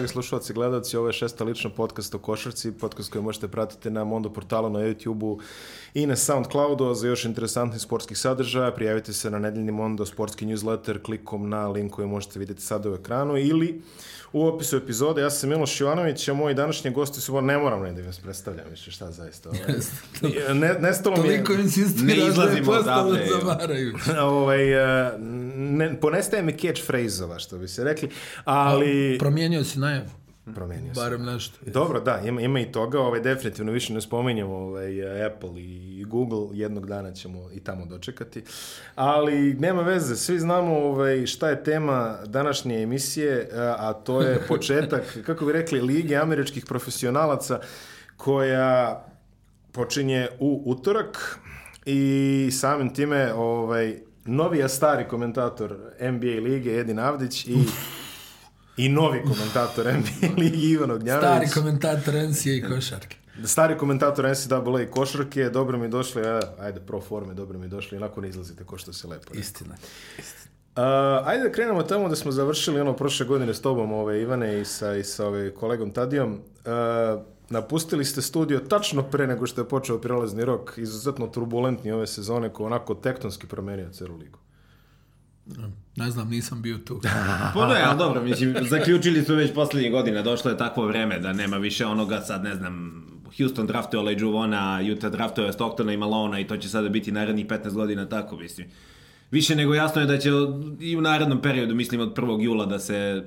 dragi slušalci i gledalci, ovo je šesta lična podcast o košarci, podcast koji možete pratiti na Mondo portalu, na YouTube-u i na SoundCloud-u. za još interesantnih sportskih sadržaja prijavite se na nedeljni Mondo sportski newsletter klikom na link koji možete vidjeti sada u ekranu ili u opisu epizode. Ja sam Miloš Jovanović, a moji današnji gosti su, ne moram ne da vas predstavljam više, šta zaista. Ovaj. ne, nestalo mi je... Toliko insistiraš ne da je postalo zamarajuće. ovaj, eh, ne, ponestaje mi catchphrase-ova, što bi se rekli, ali... Promijenio si naj najavu. Promenio se. Barem nešto. Dobro, da, ima, ima i toga, ovaj, definitivno više ne spominjamo ovaj, Apple i Google, jednog dana ćemo i tamo dočekati. Ali nema veze, svi znamo ovaj, šta je tema današnje emisije, a to je početak, kako bi rekli, Lige američkih profesionalaca koja počinje u utorak i samim time ovaj, novi, a stari komentator NBA lige Edin Avdić i i novi komentator NBA ligi Ivan Ognjanović. Stari komentator NCAA i košarke. Stari komentator NCAA i košarke, dobro mi došli, ajde, pro forme, dobro mi došli, inako ne izlazite ko što se lepo. Rekao. Istina. Uh, ajde da krenemo tamo da smo završili ono prošle godine s tobom, ove, Ivane, i sa, i sa ove, kolegom Tadijom. Uh, napustili ste studio tačno pre nego što je počeo prelazni rok, izuzetno turbulentni ove sezone koji onako tektonski promenio celu ligu. Ne znam, nisam bio tu. pa ne, ali dobro, mislim, zaključili su već posljednje godine, došlo je takvo vreme da nema više onoga, sad ne znam, Houston draftuje Olej Juvona, Utah draftuje Stocktona i Malona i to će sada biti narednih 15 godina tako, mislim. Više nego jasno je da će i u narednom periodu, mislim od 1. jula, da se,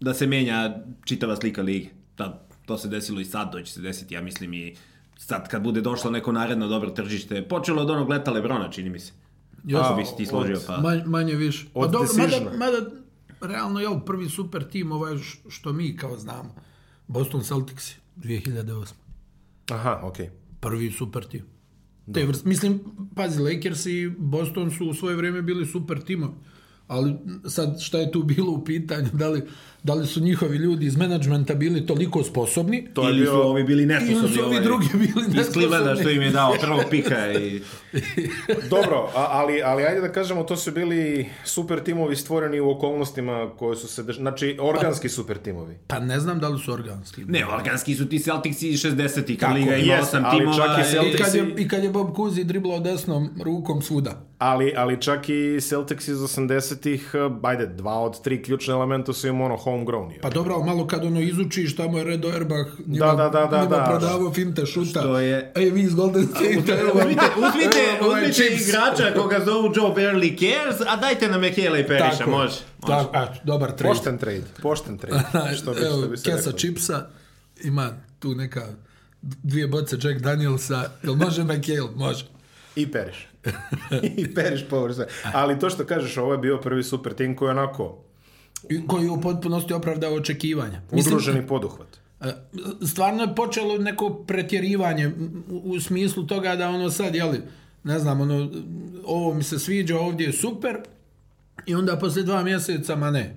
da se menja čitava slika lige. Da, to se desilo i sad, to će se desiti, ja mislim i sad kad bude došlo neko naredno dobro tržište. Počelo od onog leta Lebrona, čini mi se. Kako bi se ti složio? Pa? Manje, manje više. Od pa dobro, mada, mada, realno, jel, prvi super tim, ovaj što mi kao znamo, Boston Celtics 2008. Aha, okej. Okay. Prvi super tim. Te vrst, mislim, pazi, Lakers i Boston su u svoje vrijeme bili super timovi ali sad šta je tu bilo u pitanju, da li, da li su njihovi ljudi iz menadžmenta bili toliko sposobni? To je ili su ovi bili nesposobni. Ili su ovi ovaj, drugi bili nesposobni. Iz što im je dao prvog pika. I... Dobro, ali, ali ajde da kažemo, to su bili super timovi stvoreni u okolnostima koje su se... Dež... Znači, organski pa, super timovi. Pa ne znam da li su organski. Ne, organski su ti Celticsi 60-ih, kad Liga ima 8 timova. I kad, je, I kad je Bob Kuzi driblao desnom rukom svuda ali, ali čak i Celtics iz 80-ih, ajde, dva od tri ključne elementa su im ono homegrown. Pa dobro, malo kad ono izuči šta mu je Red Auerbach, da, njima, da, da, da, da, njima da, prodavao finte šuta. Što je... Ej, vi iz Golden State. Uzmite, uzmite, uzmite ovaj igrača koga zovu Joe Barely Cares, a dajte nam Mekela i Periša, Tako, može. Da, može. Tako, a, dobar trade. Pošten trade, pošten trade. što bi, Evo, što bi se kesa rekao. čipsa, ima tu neka dvije boce Jack Danielsa, jel može Mekel? Može. I Periš. I periš površ Ali to što kažeš, ovo je bio prvi super tim koji je onako... Koji je u potpunosti opravdao očekivanja. Udruženi poduhvat. E, stvarno je počelo neko pretjerivanje u smislu toga da ono sad, jeli, ne znam, ono, ovo mi se sviđa, ovdje je super, i onda posle dva mjeseca, ma ne,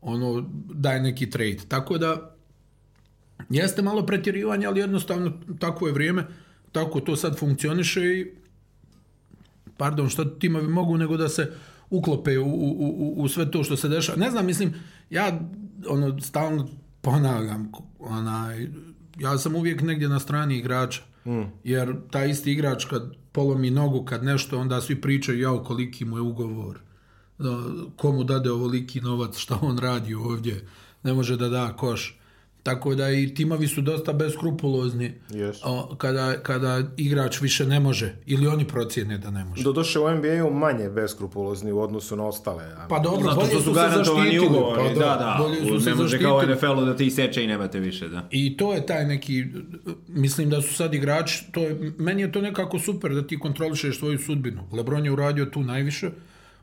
ono, daj neki trade. Tako da, jeste malo pretjerivanje, ali jednostavno, tako je vrijeme, tako to sad funkcioniše i pardon, što timovi mogu nego da se uklope u, u, u, u sve to što se dešava. Ne znam, mislim, ja ono, stalno ponavljam, onaj, ja sam uvijek negdje na strani igrača, mm. jer taj isti igrač kad polomi nogu, kad nešto, onda svi pričaju, jao, koliki mu je ugovor, komu dade ovoliki novac, šta on radi ovdje, ne može da da koš. Tako da i timovi su dosta beskrupulozni yes. o, kada, kada igrač više ne može ili oni procijene da ne može. Doduše u NBA-u manje beskrupulozni u odnosu na ostale. Pa dobro, Zato bolje su, su se zaštitili. Ugovori, pa da, da, bolje su ne može kao NFL-u da ti seče i nemate više. Da. I to je taj neki, mislim da su sad igrači, to je, meni je to nekako super da ti kontrolišeš svoju sudbinu. Lebron je uradio tu najviše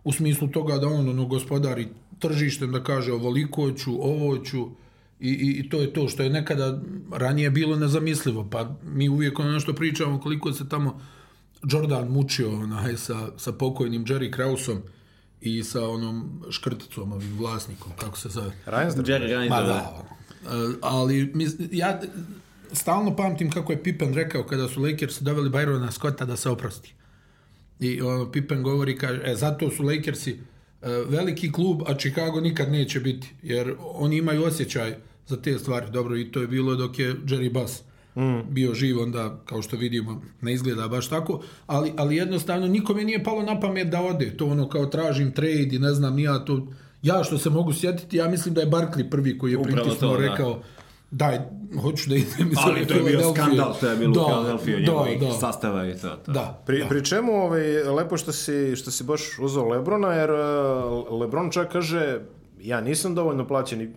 u smislu toga da on ono, gospodari tržištem da kaže ovoliko ću, ovo ću, I, i, I to je to što je nekada ranije bilo nezamislivo, pa mi uvijek ono što pričamo koliko se tamo Jordan mučio onaj, sa, sa pokojnim Jerry Krausom i sa onom škrticom, ovim vlasnikom, kako se zove. Reinsdorf. Jerry Reinsdorf. da, da. E, ali mi, ja stalno pamtim kako je Pippen rekao kada su Lakersi doveli Byrona Scotta da se oprosti. I ono, Pippen govori, kaže, e, zato su Lakersi e, veliki klub, a Chicago nikad neće biti, jer oni imaju osjećaj za te stvari. Dobro, i to je bilo dok je Jerry Bass mm. bio živ, onda, kao što vidimo, ne izgleda baš tako, ali, ali jednostavno nikome nije palo na pamet da ode. To ono kao tražim trade i ne znam, ja to... Ja što se mogu sjetiti, ja mislim da je Barkley prvi koji je Upravo pritisno da. rekao... daj, hoću da idem iz Ali to je bio skandal, to je bilo da, u Philadelphia, da, njegovih da, da. sastava i to. to. Da, pri, da. pri čemu, ovaj, lepo što si, što si baš uzao Lebrona, jer eh, Lebron čak kaže, ja nisam dovoljno plaćen,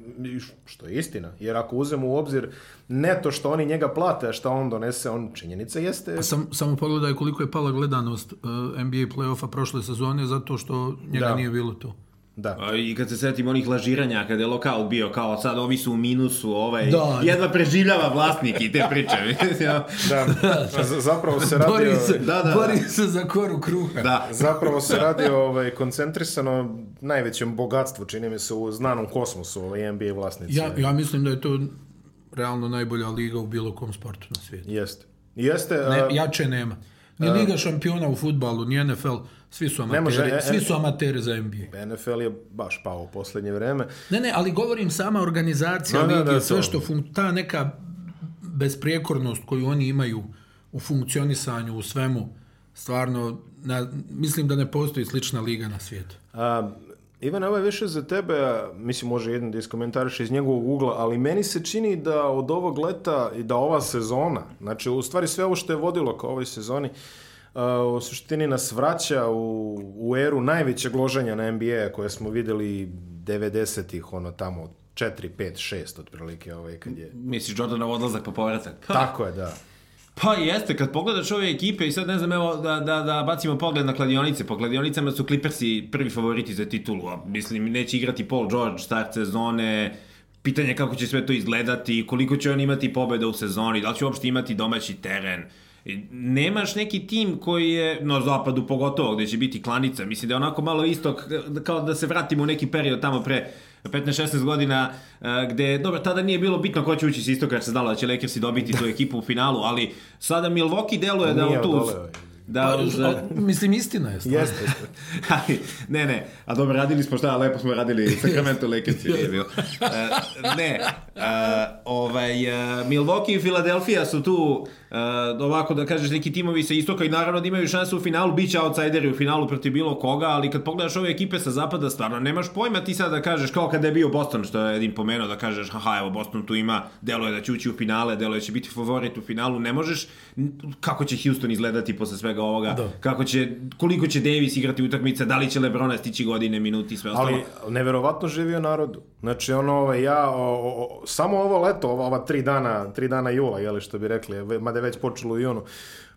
što je istina, jer ako uzem u obzir ne to što oni njega plate, a što on donese, on činjenica jeste... Pa sam, samo pogledaj koliko je pala gledanost eh, NBA playoffa prošle sezone zato što njega da. nije bilo tu. Da. I kad se setim onih lažiranja, kada je lokal bio kao sad ovi su u minusu, ovaj, da, jedva da. preživljava vlasnik i te priče. da, da. zapravo se radi... Bori se, da, da, da. bori da. se za koru kruha. Da. Zapravo se radi ovaj, koncentrisano najvećem bogatstvu, čini mi se, u znanom kosmosu, ovaj NBA vlasnici. Ja, ja mislim da je to realno najbolja liga u bilo kom sportu na svijetu. Jeste. Jeste ne, jače nema. Ni Liga šampiona u futbalu, ni NFL, Svi su amateri, može, svi e, su amateri za NBA. NFL je baš pao u posljednje vreme. Ne, ne, ali govorim sama organizacija no, da, lige, da, da, sve što fun, ta neka besprijekornost koju oni imaju u funkcionisanju, u svemu, stvarno, na, mislim da ne postoji slična liga na svijetu. A, Ivan, ovo je više za tebe, mislim može jedno da iskomentariš iz njegovog ugla, ali meni se čini da od ovog leta i da ova sezona, znači u stvari sve ovo što je vodilo ka ovoj sezoni, u suštini nas vraća u, u eru najvećeg loženja na NBA koje smo videli 90-ih, ono tamo 4, 5, 6 otprilike ovaj, kad je... Misliš Jordanov odlazak pa povratak? Tako je, da. Pa jeste, kad pogledaš ove ekipe i sad ne znam, evo da, da, da bacimo pogled na kladionice, po kladionicama su Clippersi prvi favoriti za titulu, a mislim neće igrati Paul George start sezone, pitanje kako će sve to izgledati, koliko će on imati pobeda u sezoni, da li će uopšte imati domaći teren, uh, nemaš neki tim koji je, na zapadu pogotovo, gde će biti klanica, mislim da je onako malo istok kao da se vratimo u neki period tamo pre 15-16 godina e, gde, dobro, tada nije bilo bitno ko će ući s istoka jer se znalo da će Lakersi dobiti tu ekipu u finalu, ali sada Milwaukee deluje da on tu... Da, pa, za... mislim, istina je stvarno. Jeste. Ali, ne, ne, a dobro, radili smo šta, lepo smo radili Sacramento Lakers nije bilo. Uh, ne, uh, ovaj, uh, Milwaukee i Philadelphia su tu uh, ovako da kažeš neki timovi sa istoka i naravno da imaju šansu u finalu, bit će outsideri u finalu protiv bilo koga, ali kad pogledaš ove ekipe sa zapada, stvarno nemaš pojma ti sad da kažeš kao kada je bio Boston, što je Edin pomenuo, da kažeš haha, evo Boston tu ima, delo je da će ući u finale, delo je da će biti favorit u finalu, ne možeš kako će Houston izgledati posle svega ovoga, da. kako će, koliko će Davis igrati utakmice, da li će Lebrona stići godine, minuti, sve ostalo. Ali neverovatno živio narodu. Znači ono, ovaj, ja, o, o, samo ovo leto, ova, ova tri dana, tri dana jula, je li što bi rekli, mada je već počelo i ono,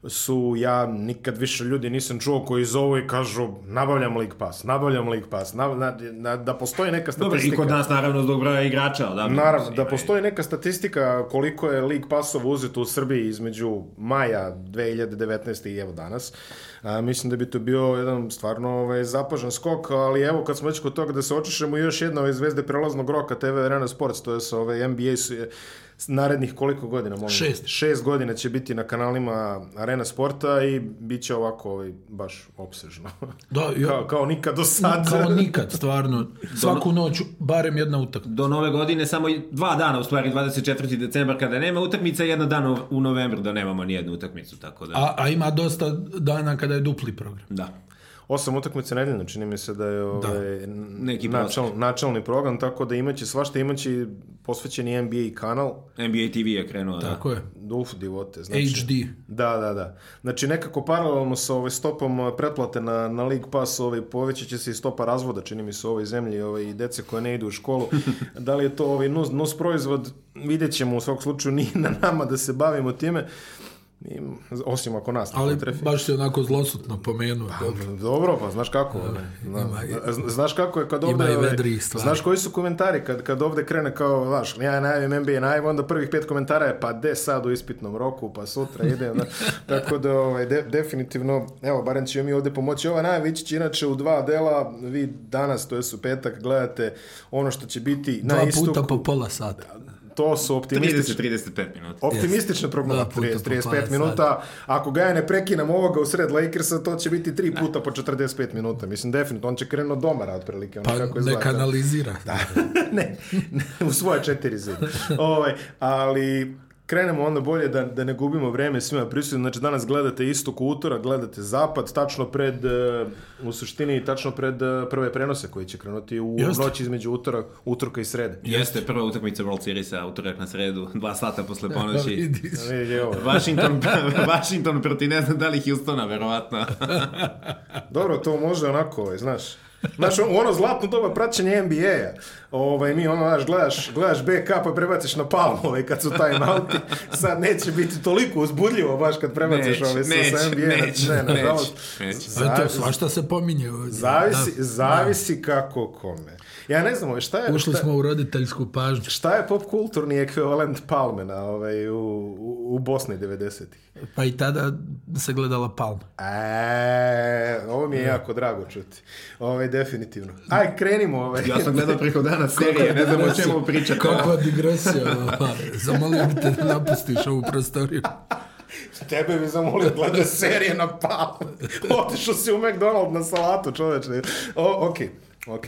su ja nikad više ljudi nisam čuo koji zovu i kažu nabavljam lik Pass, nabavljam lik Pass, na, na, da postoji neka statistika. Dobro, i kod nas naravno zbog broja igrača. Da, naravno, da postoji neka statistika koliko je lik pasova uzeto u Srbiji između maja 2019. i evo danas. A, mislim da bi to bio jedan stvarno ovaj, zapažan skok, ali evo kad smo već kod toga da se očišemo još jedna ove zvezde prelaznog roka TV Arena Sports, to je sa ove ovaj, NBA narednih koliko godina? Molim? Šest. Šest godina će biti na kanalima Arena Sporta i bit će ovako ovaj, baš obsežno. Da, ja, kao, kao nikad do sad. Kao nikad, stvarno. Svaku no... noć, barem jedna utakmica. Do nove godine samo dva dana, u stvari 24. decembar kada nema utakmica, jedan dan u novembru da nemamo ni jednu utakmicu. Tako da... a, a ima dosta dana kada je dupli program. Da osam utakmica nedeljno, čini mi se da je ovaj, da, neki načal, načalni program, tako da imaće svašta, imaće posvećeni NBA kanal. NBA TV je krenuo, da. Tako je. Uf, divote. Znači, HD. Da, da, da. Znači nekako paralelno sa ove stopom e, pretplate na, na League Pass ove, povećat će se i stopa razvoda, čini mi se, u ovoj zemlji ovaj, i dece koja ne idu u školu. da li je to ovaj nus, nus proizvod, vidjet ćemo u svakom slučaju, nije na nama da se bavimo time. Osim ako nas Ali trefi. Ali baš si onako zlosutno pomenuo. Pa, dobro. pa znaš kako. Ima, ima, znaš kako je kad ovdje... Ove, znaš koji su komentari kad, kad ovde krene kao, znaš, ja najavim NBA najavim, onda prvih pet komentara je pa de sad u ispitnom roku, pa sutra ide. tako da, ovaj, de, definitivno, evo, barem će mi ovde pomoći. Ova najvići će inače u dva dela, vi danas, to je su petak, gledate ono što će biti dva na istoku. Dva puta po pola sata. Da, to su optimistične... 30-35 minuta. Optimistične yes. prognoze, da, 35 minuta. Ako ga ne prekinam ovoga u sred Lakersa, to će biti tri puta po 45 minuta. Mislim, definitivno, on će krenuo domara, otprilike. Ono pa kako je neka analizira. Da. ne, ne, u svoje četiri zide. Ovaj, ali krenemo onda bolje da, da ne gubimo vreme svima prisutno. Znači danas gledate istok utora, gledate zapad, tačno pred, eh, u suštini, tačno pred eh, prve prenose koji će krenuti u Jeste. noći između utora, utorka i srede. Jeste, prva utakmica World Seriesa, utorak na sredu, dva sata posle da, ponoći. Da, Washington, Washington proti ne znam da li Houstona, verovatno. Dobro, to može onako, ovaj, znaš. Znaš, u ono zlatno doba praćenja NBA-a, ovaj, mi ono, znaš, gledaš, gledaš BK pa prebaciš na palmu ovaj, kad su timeouti, sad neće biti toliko uzbudljivo baš kad prebaciš ove ovaj, sa NBA. Neć, ne, ne, neć, neć. Zato svašta se pominje. Ovdje. Zavisi, da. zavisi da. kako kome. Ja ne znam, šta je... Ušli šta, smo u roditeljsku pažnju. Šta je pop kulturni ekvivalent Palmena ovaj, u, u, u Bosni 90-ih? Pa i tada se gledala Palma. E, ovo mi je da. jako drago čuti. Ovaj, definitivno. Aj, krenimo. Ovaj. Ja sam gledao preko dana serije, ne znam o čemu pričati. Kako digresija, ovaj? zamolio bi te da napustiš ovu prostoriju. Tebe bi zamolio da gleda serije na Palme. Otišao si u McDonald na salatu, čoveče. O, okej. Okay. Ok.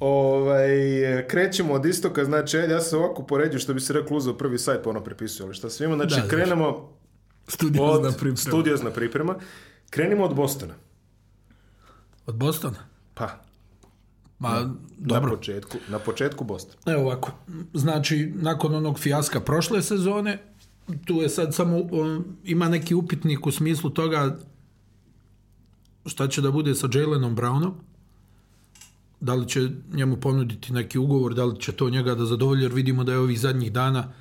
Ovaj, krećemo od istoka, znači, ja se ovako poređu što bi se rekao uzeo prvi sajt pa ono prepisuje, ali šta svima, znači da, da, krenemo studiozna od, priprema. Studiozna priprema. Krenimo od Bostona. Od Bostona? Pa. Ma, na, dobro. Na početku, na početku Boston. Evo ovako, znači, nakon onog fijaska prošle sezone, tu je sad samo, um, ima neki upitnik u smislu toga šta će da bude sa Jalenom Brownom, da li će njemu ponuditi neki ugovor, da li će to njega da zadovolji, jer vidimo da je ovih zadnjih dana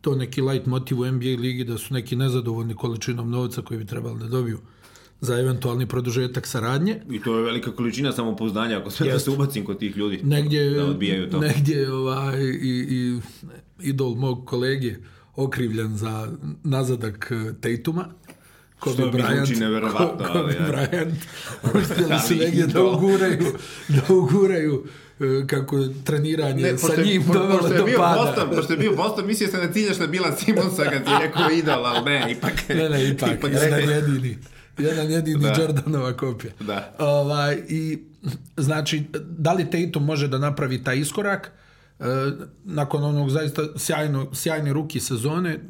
to neki light motiv u NBA ligi, da su neki nezadovoljni količinom novca koji bi trebali da dobiju za eventualni produžetak saradnje. I to je velika količina samopouzdanja, ako sve da se ubacim kod tih ljudi negdje, da odbijaju to. Negdje ovaj, i, i idol mog kolege okrivljen za nazadak eh, Tatuma. Kobe što Bryant, zvuči je Kobe ali, ja. Bryant, uspjeli su negdje da uguraju, da uguraju e, kako treniranje ne, sa njim po, dovelo je do bio pada. Boston, pošto je bio Boston, mislio sam da ciljaš na Bila Simonsa kad ti je rekao idol, ali ne, ipak. Ne, ne, ipak, ipak jedan ne. jedini. Jedan jedini da. Jordanova kopija. Da. Ovaj, I, znači, da li Tatum može da napravi taj iskorak e, nakon onog zaista sjajno, sjajne ruki sezone,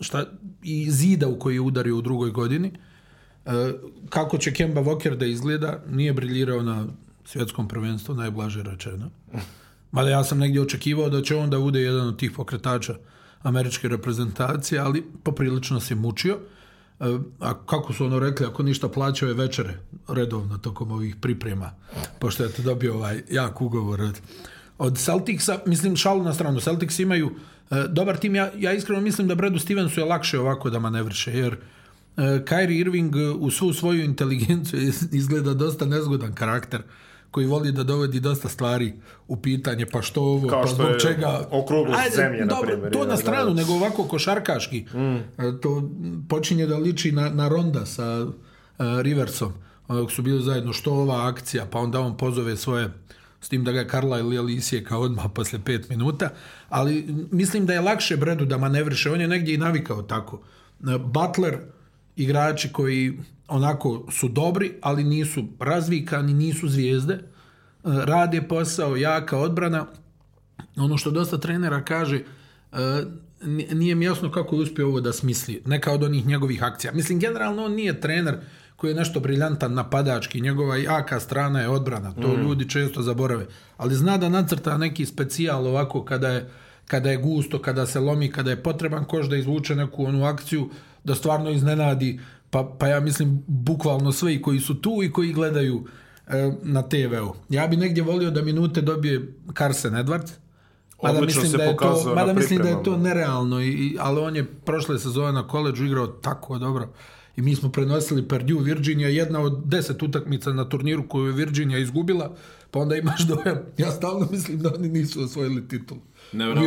šta, i zida u koji je udario u drugoj godini. E, kako će Kemba Walker da izgleda, nije briljirao na svjetskom prvenstvu, najblaže rečeno. Mada ja sam negdje očekivao da će on da bude jedan od tih pokretača američke reprezentacije, ali poprilično se mučio. E, a kako su ono rekli, ako ništa plaćao je večere redovno tokom ovih priprema, pošto je to dobio ovaj jak ugovor od, Celticsa. Mislim, šalu na stranu, Celtics imaju E, dobar tim, ja, ja iskreno mislim da Bradu Stevensu je lakše ovako da manevrše, jer e, Kyrie Irving e, u svu svoju inteligenciju izgleda dosta nezgodan karakter koji voli da dovodi dosta stvari u pitanje, pa što ovo, Kao pa zbog je čega... Ajde, zemlje, na primjer, To na stranu, da, nego ovako košarkaški. Mm. To počinje da liči na, na Ronda sa uh, Riversom. Onog su bili zajedno što ova akcija, pa onda on pozove svoje s tim da ga je Carlisle ili Isije kao odmah posle pet minuta, ali mislim da je lakše Bredu da manevriše, on je negdje i navikao tako. E, Butler, igrači koji onako su dobri, ali nisu razvikani, nisu zvijezde, e, rade posao, jaka odbrana. Ono što dosta trenera kaže, e, nije mi jasno kako je uspio ovo da smisli, neka od onih njegovih akcija. Mislim, generalno on nije trener koji je nešto briljantan napadački, njegova jaka strana je odbrana, to mm. ljudi često zaborave, ali zna da nacrta neki specijal ovako kada je, kada je gusto, kada se lomi, kada je potreban koš da izvuče neku onu akciju, da stvarno iznenadi, pa, pa ja mislim bukvalno svi koji su tu i koji gledaju e, na TV-u. Ja bi negdje volio da minute dobije Carson Edwards, Mada Odlično mislim, da je, to, mada mislim da je to nerealno, i, ali on je prošle sezone na koleđu igrao tako dobro i mi smo prenosili Perdue Virginia, jedna od deset utakmica na turniru koju je Virginia izgubila, pa onda imaš dojam, ja stalno mislim da oni nisu osvojili titul.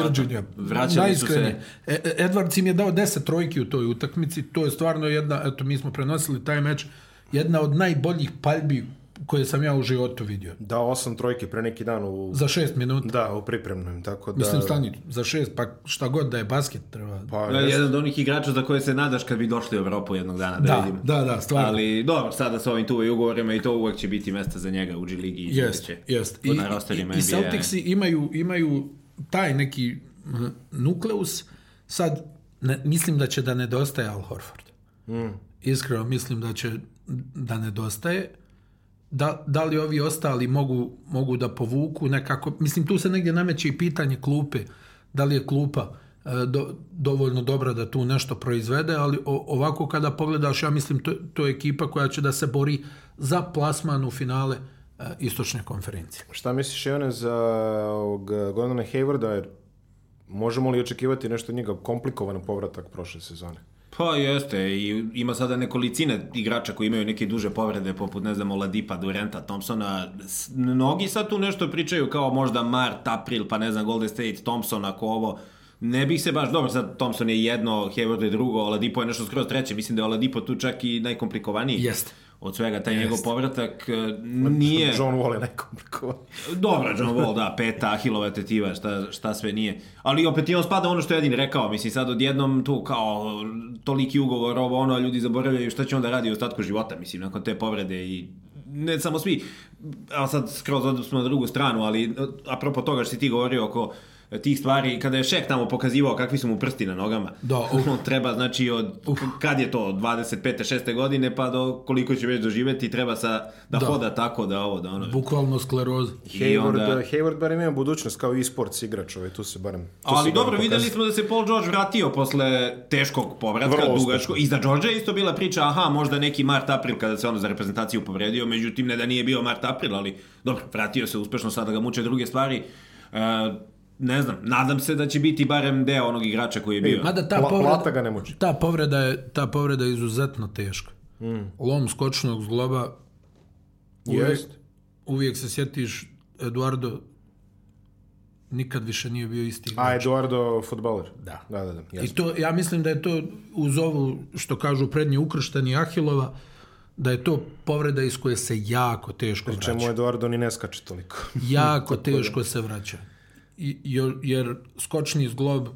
Virginia. Vraćali su se. E, e, Edwards im je dao deset trojki u toj utakmici, to je stvarno jedna, eto mi smo prenosili taj meč, jedna od najboljih paljbi koje sam ja u životu vidio. Da, osam trojki pre neki dan u... Za šest minuta. Da, u pripremnom, tako da... Mislim, stani, za šest, pa šta god da je basket treba... Pa, da, jedan od onih igrača za koje se nadaš kad bi došli u Evropu jednog dana, da, da vidim. Da, da, stvarno. Ali, dobro, sada sa ovim tu i ugovorima i to uvek će biti mesta za njega u G-ligi. Jest, jest. I, i, i Celticsi imaju, imaju taj neki nukleus, sad ne, mislim da će da nedostaje Al Horford. Mm. Iskreno mislim da će da nedostaje da, da li ovi ostali mogu, mogu da povuku nekako, mislim tu se negdje nameće i pitanje klupe, da li je klupa e, do, dovoljno dobra da tu nešto proizvede, ali ovako kada pogledaš, ja mislim to, to je ekipa koja će da se bori za plasman u finale e, istočne konferencije. Šta misliš Ivane za ovog e, Gordona Haywarda, možemo li očekivati nešto od njega komplikovan povratak prošle sezone? Pa jeste, i ima sada nekolicine igrača koji imaju neke duže povrede, poput, ne znam, Oladipa, Durenta, Thompsona. Mnogi sad tu nešto pričaju kao možda mart, april, pa ne znam, Golden State, Thompson, ako ovo... Ne bih se baš, dobro, sad Thompson je jedno, Hayward je drugo, Oladipo je nešto skroz treće, mislim da je Oladipo tu čak i najkomplikovaniji. Jeste od svega, taj Jest. njegov povratak e, pa, nije... John Wall je nekomplikovan. Dobro, John Wall, da, peta, Ahilova tetiva, šta, šta sve nije. Ali opet i spada ono što je Edin rekao, mislim sad odjednom tu kao toliki ugovor, ovo ono, ljudi zaboravljaju šta će onda radi u ostatku života, mislim, nakon te povrede i ne samo svi, a sad skroz odnosno na drugu stranu, ali e, apropo toga što si ti govorio oko uh, tih stvari, kada je Šek tamo pokazivao kakvi su mu prsti na nogama. Da, uf. On treba, znači, od, uf. kad je to, 25. 6. godine, pa do koliko će već doživeti, treba sa, da, da. hoda tako, da ovo, da ono. Bukvalno skleroz. Hayward, onda... Eh, Hayward barem ima budućnost kao e-sports igrač, ovaj, tu se barem... Tu Ali dobro, barem videli smo da se Paul George vratio posle teškog povratka, dugačko. I za George je isto bila priča, aha, možda neki Mart April kada se ono za reprezentaciju povredio, međutim ne da nije bio Mart April, ali dobro, vratio se uspešno, sada ga muče druge stvari. Uh, ne znam, nadam se da će biti barem deo onog igrača koji je e, bio. Mada ta Pla, povreda, ga ne moći. Ta povreda je, ta povreda je izuzetno teška. Mm. Lom skočnog zgloba uvijek, Jest. uvijek se sjetiš Eduardo nikad više nije bio isti igrač. A Eduardo futbaler. Da. Da, da, da. I to, ja mislim da je to uz ovu što kažu prednji ukršteni Ahilova, da je to povreda iz koje se jako teško Pričemu vraća. Čemu Eduardo ni ne skače toliko. jako teško da. se vraća jer, jer skočni zglob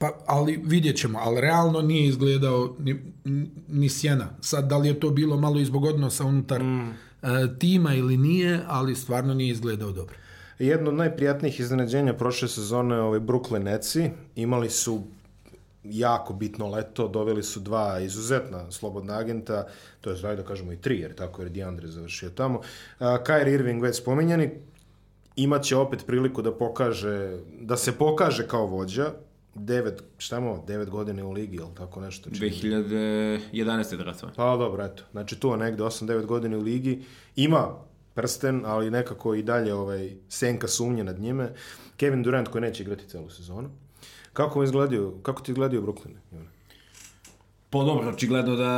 Pa, ali vidjet ćemo, ali realno nije izgledao ni, ni sjena. Sad, da li je to bilo malo izbogodno sa unutar mm. E, tima ili nije, ali stvarno nije izgledao dobro. Jedno od najprijatnijih iznenađenja prošle sezone je ovaj Brooklyn Netsi. Imali su jako bitno leto, doveli su dva izuzetna slobodna agenta, to je zdaj da kažemo i tri, jer tako je Diandre završio tamo. Kyrie Irving već spominjani, imaće opet priliku da pokaže, da se pokaže kao vođa, 9, šta imamo, 9 godine u ligi, ili tako nešto? Čini. 2011. drasva. Da pa dobro, eto. Znači tu negde 8-9 godine u ligi. Ima prsten, ali nekako i dalje ovaj, senka sumnje nad njime. Kevin Durant koji neće igrati celu sezonu. Kako, izgledio, kako ti izgledio Brooklyn? Ivane? Po pa dobro, očigledno da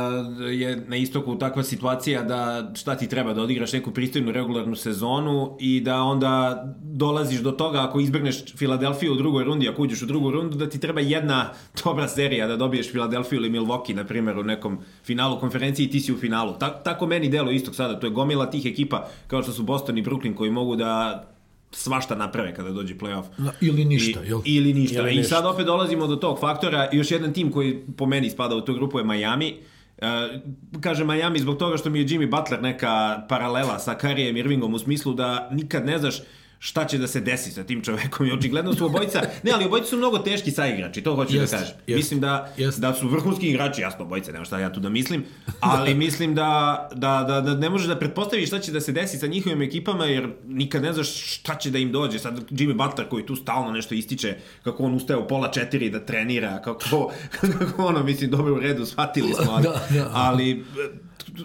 je na istoku takva situacija da šta ti treba da odigraš neku pristojnu regularnu sezonu i da onda dolaziš do toga ako izbrneš Filadelfiju u drugoj rundi, ako uđeš u drugu rundu, da ti treba jedna dobra serija da dobiješ Filadelfiju ili Milwaukee, na primjer, u nekom finalu konferenciji i ti si u finalu. Ta, tako meni delo istog sada, to je gomila tih ekipa kao što su Boston i Brooklyn koji mogu da svašta naprave kada dođe playoff. Na, da, ili ništa, jel? Ili ništa. Ili I sad opet dolazimo do tog faktora. Još jedan tim koji po meni spada u tu grupu je Miami. Uh, kaže Miami zbog toga što mi je Jimmy Butler neka paralela sa Karijem Irvingom u smislu da nikad ne znaš šta će da se desi sa tim čovekom i očigledno su obojica, ne, ali obojica su mnogo teški sa igrači, to hoću da jest, da kažem. Jest, Mislim da, jest. da su vrhunski igrači, jasno obojica, nema šta ja tu da mislim, ali mislim da, da, da, da ne možeš da pretpostaviš šta će da se desi sa njihovim ekipama, jer nikad ne znaš šta će da im dođe. Sad Jimmy Butler koji tu stalno nešto ističe, kako on ustaje u pola četiri da trenira, kako, kako ono, mislim, dobro u redu, shvatili smo, ali, da, da. ali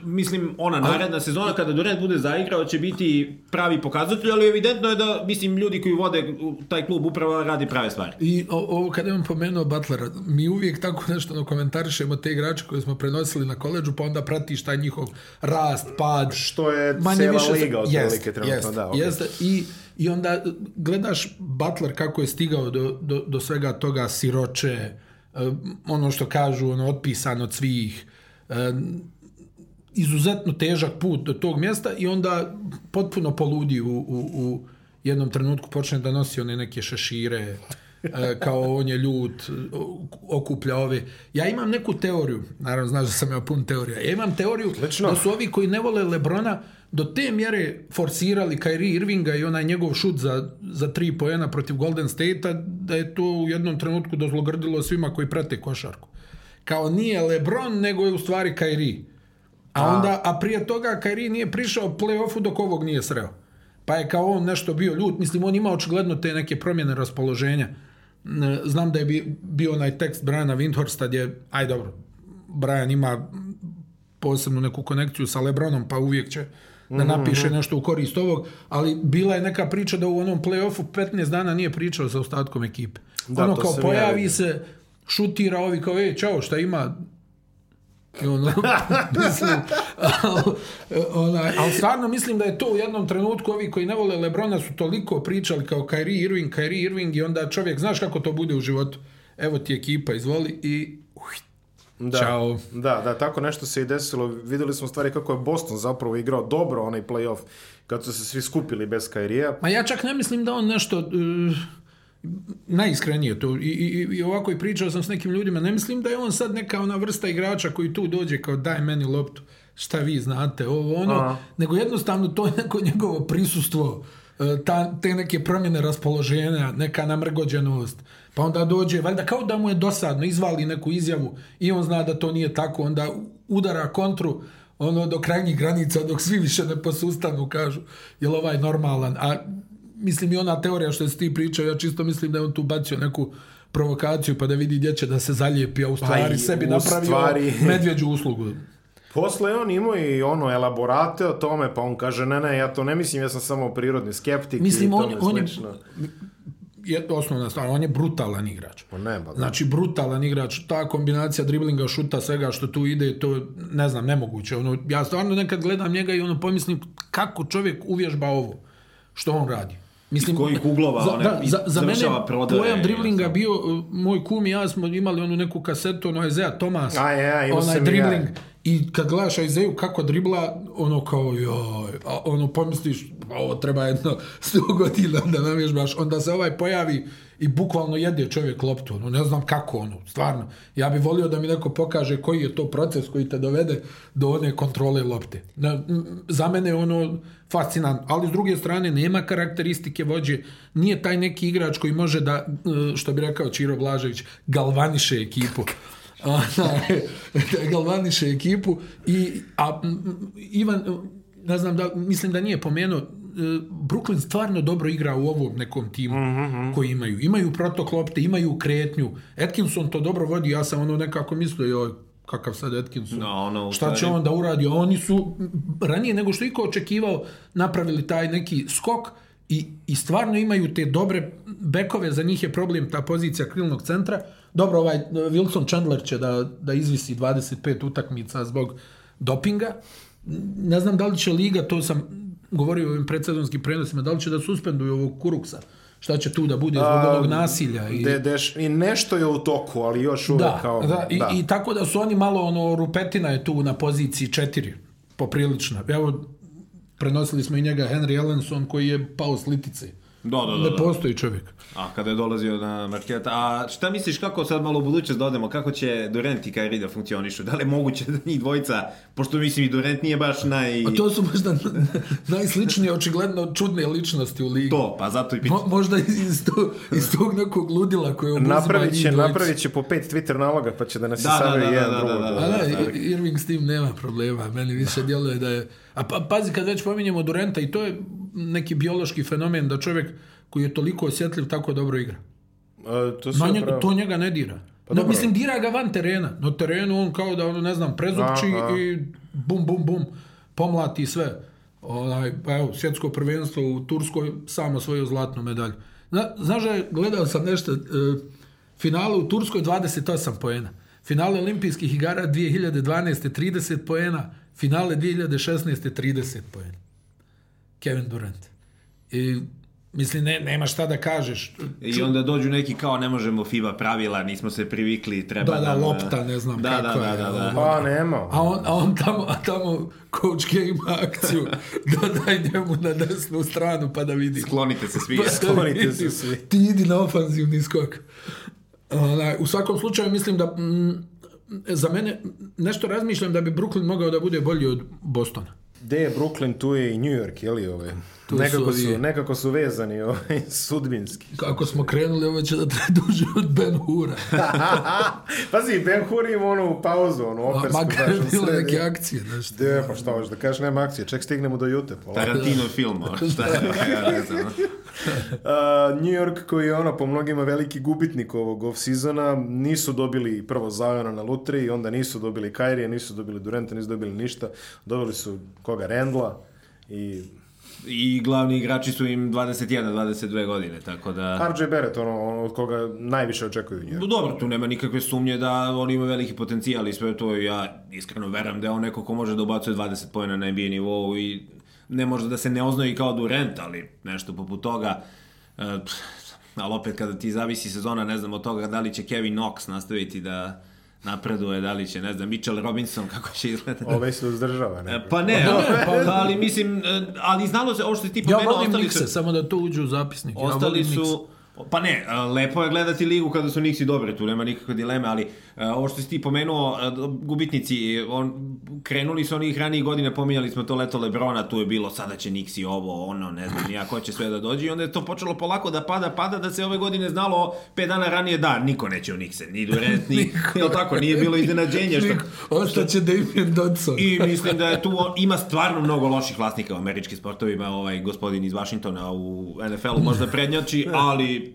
mislim, ona naredna sezona kada Durant bude zaigrao će biti pravi pokazatelj, ali evidentno je da, mislim, ljudi koji vode taj klub upravo radi prave stvari. I ovo kada imam pomenuo Butlera, mi uvijek tako nešto komentarišemo te igrače koje smo prenosili na koleđu, pa onda pratiš taj njihov rast, pad. Što je manje cela više, liga od jest, trenutno, jest, da. Okay. Jest, i, I onda gledaš Butler kako je stigao do, do, do svega toga siroče, eh, ono što kažu, ono, otpisan od svih, eh, izuzetno težak put do tog mjesta i onda potpuno poludi u, u, u jednom trenutku počne da nosi one neke šešire, e, kao on je ljut, okuplja ove. Ja imam neku teoriju, naravno znaš da sam ja pun teorija, ja imam teoriju Slično. da su ovi koji ne vole Lebrona do te mjere forsirali Kyrie Irvinga i onaj njegov šut za, za tri pojena protiv Golden State-a, da je to u jednom trenutku dozlogrdilo svima koji prate košarku. Kao nije Lebron, nego je u stvari Kyrie. A onda, a prije toga Kairi nije prišao play-offu dok ovog nije sreo. Pa je kao on nešto bio ljut. Mislim, on ima očigledno te neke promjene raspoloženja. Znam da je bio onaj tekst Briana Windhorsta gdje, aj dobro, Brian ima posebnu neku konekciju sa Lebronom, pa uvijek će da mhm, napiše mhm. nešto u korist ovog, ali bila je neka priča da u onom play-offu 15 dana nije pričao sa ostatkom ekipe. Da, ono kao pojavi ja se, šutira ovi kao, ej, čao, šta ima, majke, ono, mislim, onaj, ali stvarno mislim da je to u jednom trenutku, ovi koji ne vole Lebrona su toliko pričali kao Kyrie Irving, Kyrie Irving i onda čovjek, znaš kako to bude u životu, evo ti ekipa, izvoli i da, Ćao. Da, da, tako nešto se i desilo. Videli smo stvari kako je Boston zapravo igrao dobro onaj play-off kad su se svi skupili bez Kairija. Ma ja čak ne mislim da on nešto... Uh najiskrenije to I, i, i ovako i pričao sam s nekim ljudima ne mislim da je on sad neka ona vrsta igrača koji tu dođe kao daj meni loptu šta vi znate ovo ono Aha. nego jednostavno to je neko njegovo prisustvo e, ta, te neke promjene raspoloženja, neka namrgođenost. Pa onda dođe, valjda kao da mu je dosadno, izvali neku izjavu i on zna da to nije tako, onda udara kontru ono do krajnjih granica dok svi više ne posustanu kažu jel ovaj normalan a mislim i ona teorija što si ti pričao, ja čisto mislim da je on tu bacio neku provokaciju pa da vidi gdje će da se zaljepi, a u pa stvari pa sebi u napravio stvari... medvjeđu uslugu. Posle on imao i ono elaborate o tome, pa on kaže ne, ne, ja to ne mislim, ja sam samo prirodni skeptik mislim, i on, tome on je, je osnovna stvar, on je brutalan igrač. Pa ne, ba, pa da. znači, brutalan igrač, ta kombinacija driblinga, šuta, svega što tu ide, to ne znam, nemoguće. Ono, ja stvarno nekad gledam njega i ono pomislim kako čovjek uvježba ovo, što on radi. Mislim, iz kojih uglova za, ona da, za, za mene prodaje, pojam driblinga bio, uh, moj kum i ja smo imali onu neku kasetu ono Ezea Tomas, a, ja, onaj dribling ja i kad gledaš Aizeju kako dribla, ono kao joj, ono pomisliš, ovo treba jedno 100 godina da namježbaš, onda se ovaj pojavi i bukvalno jede čovjek loptu, ono, ne znam kako, ono, stvarno. Ja bih volio da mi neko pokaže koji je to proces koji te dovede do one kontrole lopte. Na, za mene je ono fascinant, ali s druge strane nema karakteristike vođe, nije taj neki igrač koji može da, e, što bi rekao Čiro Blažević, galvaniše ekipu. da galvaniše ekipu i a, Ivan, ne znam da, mislim da nije pomenuo, e, Brooklyn stvarno dobro igra u ovom nekom timu mm -hmm. koji imaju. Imaju protoklopte, imaju kretnju. Atkinson to dobro vodi, ja sam ono nekako mislio, joj, kakav sad Atkinson, no, da, ono, šta će on da uradi? Oni su ranije nego što iko očekivao napravili taj neki skok i, i stvarno imaju te dobre bekove, za njih je problem ta pozicija krilnog centra, Dobro, ovaj Wilson Chandler će da, da izvisi 25 utakmica zbog dopinga. Ne znam da li će Liga, to sam govorio o ovim predsezonskim prenosima, da li će da suspenduju ovog Kuruksa? Šta će tu da bude zbog A, ovog nasilja? I... De, deš, I nešto je u toku, ali još da, uvek da, kao... Da, da. I, tako da su oni malo, ono, rupetina je tu na poziciji četiri, poprilično. Evo, prenosili smo i njega Henry Ellenson koji je pao s litice Da, da, da. Ne da. postoji čovjek. A kada je dolazio na Marketa, a šta misliš kako sad malo u budućnost dodemo, da kako će Durant i Kyrie da funkcionišu? Da li je moguće da njih dvojica, pošto mislim i Durant nije baš naj... A to su možda najsličnije, očigledno čudne ličnosti u ligi. To, pa zato i pitan. Mo, možda iz, to, iz tog nekog ludila koje obuzima napravit će, njih Napravit će po pet Twitter naloga pa će da nas da, da, da, jedan da, da drugo. Da, da, da, da, Irving s tim nema problema, meni više djeluje da je... A pa, pazi kad već pominjemo Durenta i to je neki biološki fenomen da čovjek koji je toliko osjetljiv tako dobro igra. A, to, no, njega, to njega ne dira. Pa no, mislim, dira ga van terena. Na terenu on kao da, ono, ne znam, prezupči Aha. i bum, bum, bum, pomlati sve. Onaj, pa evo, svjetsko prvenstvo u Turskoj samo svoju zlatnu medalju. Zna, znaš da gledao sam nešto, e, finale u Turskoj 28 poena. Finale olimpijskih igara 2012. 30 poena. Finale 2016. 30 poena. Kevin Durant. I Mislim, ne, nema šta da kažeš. I onda dođu neki kao, ne možemo FIBA pravila, nismo se privikli, treba da... Da, e, lopta, ne znam da, kako da, da, je. Da, da, da. Pa, nema. A on, a on tamo, a tamo coach K ima akciju, da daj njemu na desnu stranu pa da vidi. Sklonite se svi. Pa, da Sklonite se svi. Ti idi na ofanzivni skok. U svakom slučaju mislim da m, mm, za mene nešto razmišljam da bi Brooklyn mogao da bude bolji od Bostona gde je Brooklyn, tu je i New York, je li ove? Tu nekako, su, ovi... nekako su vezani ovaj, sudbinski. Kako smo krenuli, ovo će da traje duže od Ben Hura. Pazi, Ben Hur ima onu pauzu, onu opersku. A, makar je bilo neke akcije. Nešto. De, pa šta hoćeš da kažeš, nema akcije, ček stignemo do jute. Pa Tarantino film, šta je, da uh, New York koji je ono po mnogima veliki gubitnik ovog off-sezona, nisu dobili prvo Zajona na lutri, i onda nisu dobili Kairija, nisu dobili Durenta, nisu dobili ništa. Dobili su koga Rendla i i glavni igrači su im 21-22 godine, tako da... RJ Barrett, ono, od koga najviše očekuju njega. No dobro, tu nema nikakve sumnje da on ima veliki potencijal i sve to ja iskreno veram da je on neko ko može da ubacuje 20 poena na NBA nivou i ne možda da se ne oznoji kao Durant, ali nešto poput toga, e, ali opet kada ti zavisi sezona, ne znam od toga da li će Kevin Knox nastaviti da napreduje, da li će, ne znam, Mitchell Robinson, kako će izgledati. Ove se uzdržava, ne? E, pa ne, ali, pa, pa, ali mislim, e, ali znalo se, ovo što ti pomenuo, da ja ostali su... Mikse, samo da to uđu u zapisnik. Ostali ja su, Pa ne, e, lepo je gledati ligu kada su Nixi dobri, tu nema nikakve dileme, ali e, ovo što si ti pomenuo, e, gubitnici, on, krenuli su onih ranijih godina, pominjali smo to leto Lebrona, tu je bilo sada će Nixi ovo, ono, ne znam, ko će sve da dođe i onda je to počelo polako da pada, pada, da se ove godine znalo pet dana ranije da, niko neće u Nixe, ni Durant, ni, jel tako, nije bilo iznenađenja. Što, ono što će Damien Dodson. I mislim da je tu, ima stvarno mnogo loših vlasnika u američkim sportovima, ovaj gospodin iz Vašingtona u NFL-u možda prednjači, ali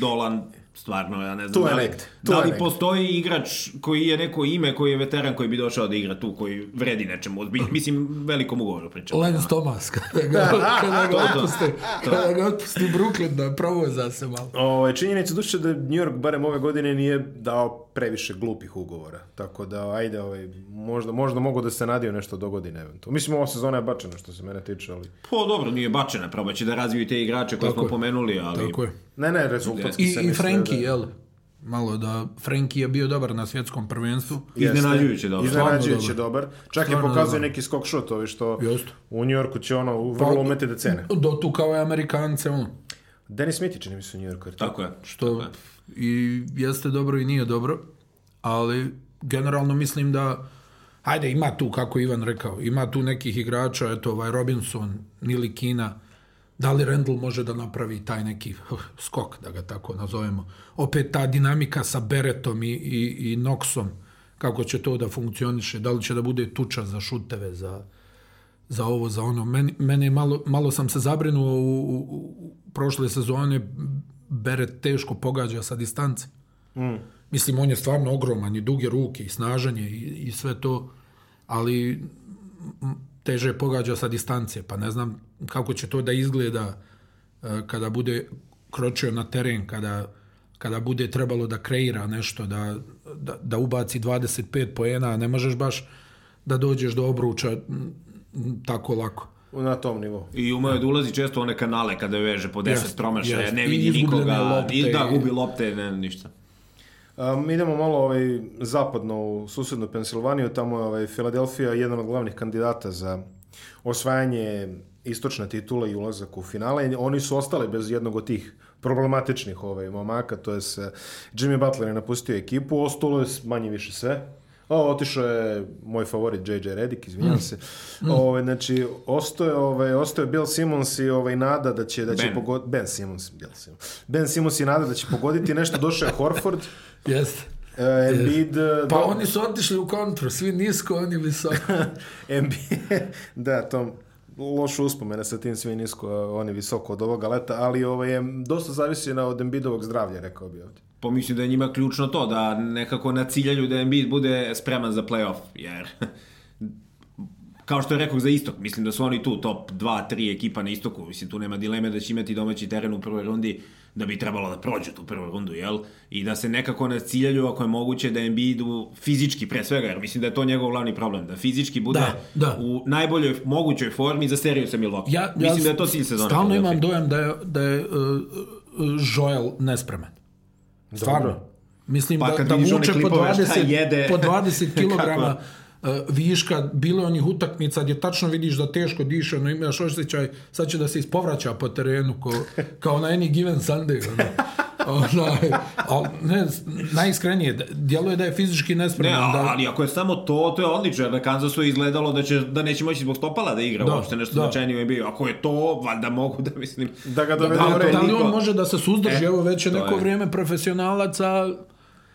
Dolan stvarno, ja ne znam. Tu je da li, tu da li postoji igrač koji je neko ime, koji je veteran, koji bi došao da igra tu, koji vredi nečemu ozbiljno. Mislim, velikom ugovoru pričam. Lance Thomas, kada ga, da, kada ga otpuste, kada ga otpusti Brooklyn da provoza se malo. Ovo, ovaj, činjenica duše da New York barem ove godine nije dao previše glupih ugovora. Tako da, ajde, ovaj, možda, možda mogu da se nadio nešto do godine eventualno. Mislim, ova sezona je bačena što se mene tiče, ali... Po, pa, dobro, nije bačena, Probaće da razviju te igrače koje tako smo je. pomenuli, ali... Tako je. Ne, ne, rezultatski I, i da Frenki, da... jel? Malo da Frenki je bio dobar na svjetskom prvenstvu. Iznenađujuće dobar. Iznenađujuće dobar. Čak Stvarno je pokazuje neki skok šut, ovi što Just. u Njorku će ono vrlo pa, umeti da cene. kao je Amerikance on. Dennis Smith čini mi se u Njorku. Tako je. Što tako je. i jeste dobro i nije dobro, ali generalno mislim da Hajde, ima tu, kako Ivan rekao, ima tu nekih igrača, eto, ovaj Robinson, Nili Kina, da li Randall može da napravi taj neki skok, da ga tako nazovemo. Opet ta dinamika sa Beretom i, i, i Noxom, kako će to da funkcioniše, da li će da bude tuča za šuteve, za, za ovo, za ono. Meni, mene malo, malo sam se zabrinuo u, u, u prošle sezone, Beret teško pogađa sa distance. Mm. Mislim, on je stvarno ogroman i duge ruke i snažanje i, i sve to, ali teže pogađa sa distancije, pa ne znam kako će to da izgleda e, kada bude kročio na teren, kada, kada bude trebalo da kreira nešto, da, da, da ubaci 25 poena, ne možeš baš da dođeš do obruča tako lako na tom nivou. I ume da ulazi često one kanale kada veže po 10 yes, promašaja, yes. ne vidi nikoga, lopte, i, da gubi lopte, ne ništa. Um, idemo malo ovaj, zapadno u susednu Pensilvaniju, tamo je ovaj, Filadelfija jedan od glavnih kandidata za osvajanje istočna titula i ulazak u finale. Oni su ostali bez jednog od tih problematičnih ovaj, momaka, to je se Jimmy Butler je napustio ekipu, ostalo je manje više sve. O, otišao je moj favorit JJ Redick, izvinjam mm. se. Mm. mm. Ove, ovaj, znači, ostoje, ove, ovaj, je Bill Simmons i ove, ovaj, nada da će, da će pogoditi... Ben Simmons, Bill Simmons. Ben Simmons i nada da će pogoditi nešto. Došao je Horford. Jeste. Embiid... E, pa da, oni su otišli u kontru, svi nisko, oni visoko. Embiid, da, Tom, lošu uspomene sa tim sve nisko, oni visoko od ovoga leta, ali ovaj, je dosta zavisi na od Embidovog zdravlja, rekao bi ovdje. Pa mislim da je njima ključno to, da nekako na naciljaju da Embid bude spreman za playoff, jer kao što je rekao za istok, mislim da su oni tu top 2, 3 ekipa na istoku, mislim tu nema dileme da će imati domaći teren u prvoj rundi, da bi trebalo da prođu tu prvu rundu, jel? I da se nekako ne ciljaju ako je moguće da idu fizički pre svega, jer mislim da je to njegov glavni problem, da fizički bude da, da. u najboljoj mogućoj formi za seriju sa Milwaukee. Ja, ja, mislim da je to cilj sezona. Stalno imam dojam da je, da je uh, Joel nespreman. Stvarno. Dobro. Mislim pa, da, da vuče po 20, po 20 kg E, viška, bilo je onih utakmica gdje tačno vidiš da teško diše, no imaš osjećaj, sad će da se ispovraća po terenu, ko, kao na any given Sunday. Ono. Onaj, al, ne, najiskrenije, djeluje da je fizički nespreman. Ne, da... ali ako je samo to, to je odlično, jer na da Kansasu je izgledalo da, će, da neće moći zbog stopala da igra, da, uopšte nešto da. značajnije je bio. Ako je to, valjda mogu da mislim... Da ga da- dovede da, da, da, li on može da se suzdrži, e, evo već je neko je. vrijeme profesionalaca,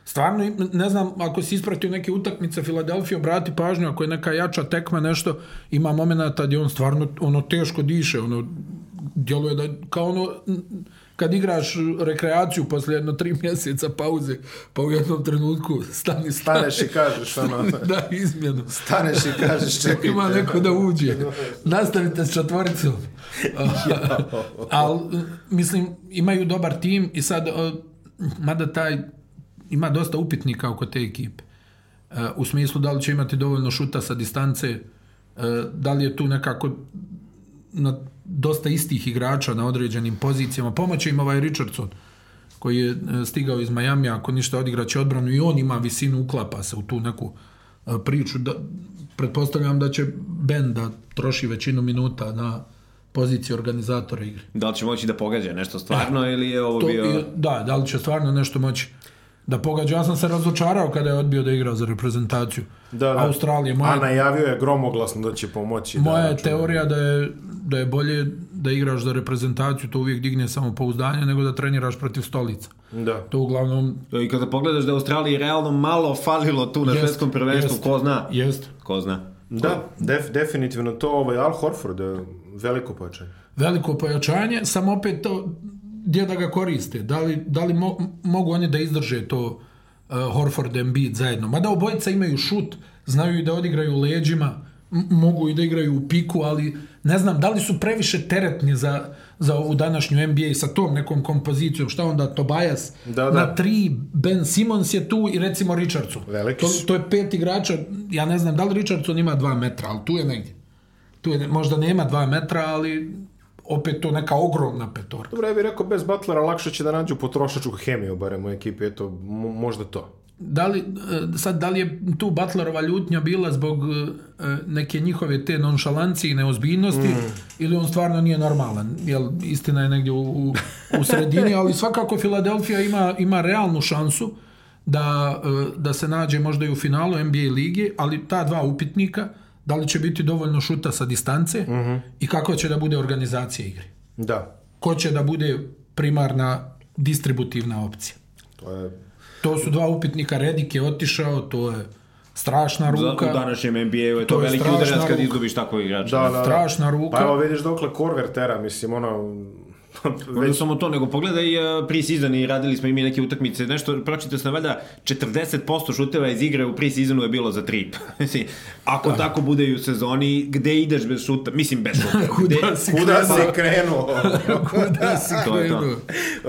Stvarno, ne znam, ako si ispratio neke utakmice Filadelfije, obrati pažnju, ako je neka jača tekma, nešto, ima momenta gdje on stvarno, ono, teško diše, ono, djeluje da, kao ono, kad igraš rekreaciju posle jedno tri mjeseca pauze, pa u jednom trenutku stani, stane, staneš i kažeš ono, da izmjenu. Staneš i kažeš čekajte. Ima neko da uđe. Nastavite s četvoricom. Ali, mislim, imaju dobar tim i sad, mada taj ima dosta upitnika oko te ekipe. E, u smislu da li će imati dovoljno šuta sa distance, e, da li je tu nekako na dosta istih igrača na određenim pozicijama. Pomoće im ovaj Richardson koji je e, stigao iz Miami, ako ništa odigraće odbranu i on ima visinu, uklapa se u tu neku priču. Da, pretpostavljam da će Ben da troši većinu minuta na poziciji organizatora igre. Da li će moći da pogađa nešto stvarno da. ili je ovo to, bio... Da, da li će stvarno nešto moći da pogađa. Ja sam se razočarao kada je odbio da igra za reprezentaciju da, da. Australije. Moja, A najavio je gromoglasno da će pomoći. Da moja je teorija da je, da je bolje da igraš za reprezentaciju, to uvijek digne samo pouzdanje, nego da treniraš protiv stolica. Da. To uglavnom... E, I kada pogledaš da je Australiji realno malo falilo tu na svetskom prvenstvu, ko zna? Jest. Ko zna? Da, def, definitivno to ovaj Al Horford e, veliko pojačanje. Veliko pojačanje, samo opet to, gdje da ga koriste. Da li, da li mo, mogu oni da izdrže to uh, Horford Embiid zajedno? Mada obojica imaju šut, znaju i da odigraju leđima, mogu i da igraju u piku, ali ne znam, da li su previše teretni za, za ovu današnju NBA sa tom nekom kompozicijom, šta onda Tobias da, da. na tri, Ben Simons je tu i recimo Richardson. To, to, je pet igrača, ja ne znam, da li Richardson ima dva metra, ali tu je negdje. Tu je, možda nema dva metra, ali opet to neka ogromna petorka. Dobro, ja bih rekao, bez Butlera lakše će da nađu potrošačku hemiju, barem u ekipi, eto, možda to. Da li, e, sad, da li je tu Butlerova ljutnja bila zbog e, neke njihove te nonšalancije i neozbiljnosti mm. ili on stvarno nije normalan? Jel, istina je negdje u, u sredini, ali svakako Filadelfija ima, ima realnu šansu da, e, da se nađe možda i u finalu NBA ligi, ali ta dva upitnika – da li će biti dovoljno šuta sa distance uh mhm. -huh. i kako će da bude organizacija igre. Da. Ko će da bude primarna distributivna opcija. To, je... to su dva upitnika, Redik je otišao, to je strašna ruka. Zato U današnjem NBA-u je to, to veliki udarac kad izgubiš takvog igrača. Da, da, da. Strašna ruka. Pa evo vidiš dokle Korver tera, mislim, ono, Već... Ne samo to, nego pogledaj uh, pre-season i radili smo i mi neke utakmice, nešto, pročitao sam valjda 40% šuteva iz igre u pre-seasonu je bilo za tri. Ako da. tako bude i u sezoni, gde ideš bez šuta? Mislim, bez šuta. kuda, gde, si, kuda, kuda si pa- krenuo? kuda si krenuo? to to.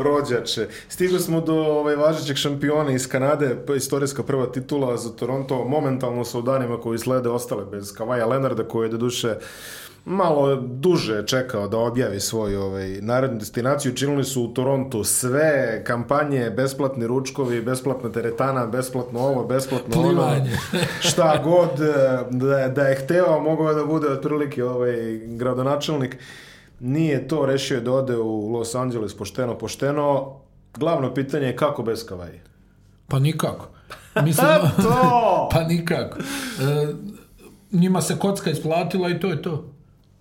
Rođače. Stigli smo do ovaj, važećeg šampiona iz Kanade, pa istorijska prva titula za Toronto, momentalno sa udarima koji slede ostale bez Kavaja Lenarda, koji je do duše malo duže čekao da objavi svoj ovaj, narednu destinaciju. Činili su u Torontu sve kampanje, besplatni ručkovi, besplatna teretana, besplatno ovo, besplatno Plivanje. ono. Šta god eh, da, da je hteo, mogao da bude otprilike ovaj gradonačelnik. Nije to rešio da ode u Los Angeles pošteno, pošteno. Glavno pitanje je kako bez Kavaje? Pa nikako. Mislim, to! pa nikako. E, njima se kocka isplatila i to je to.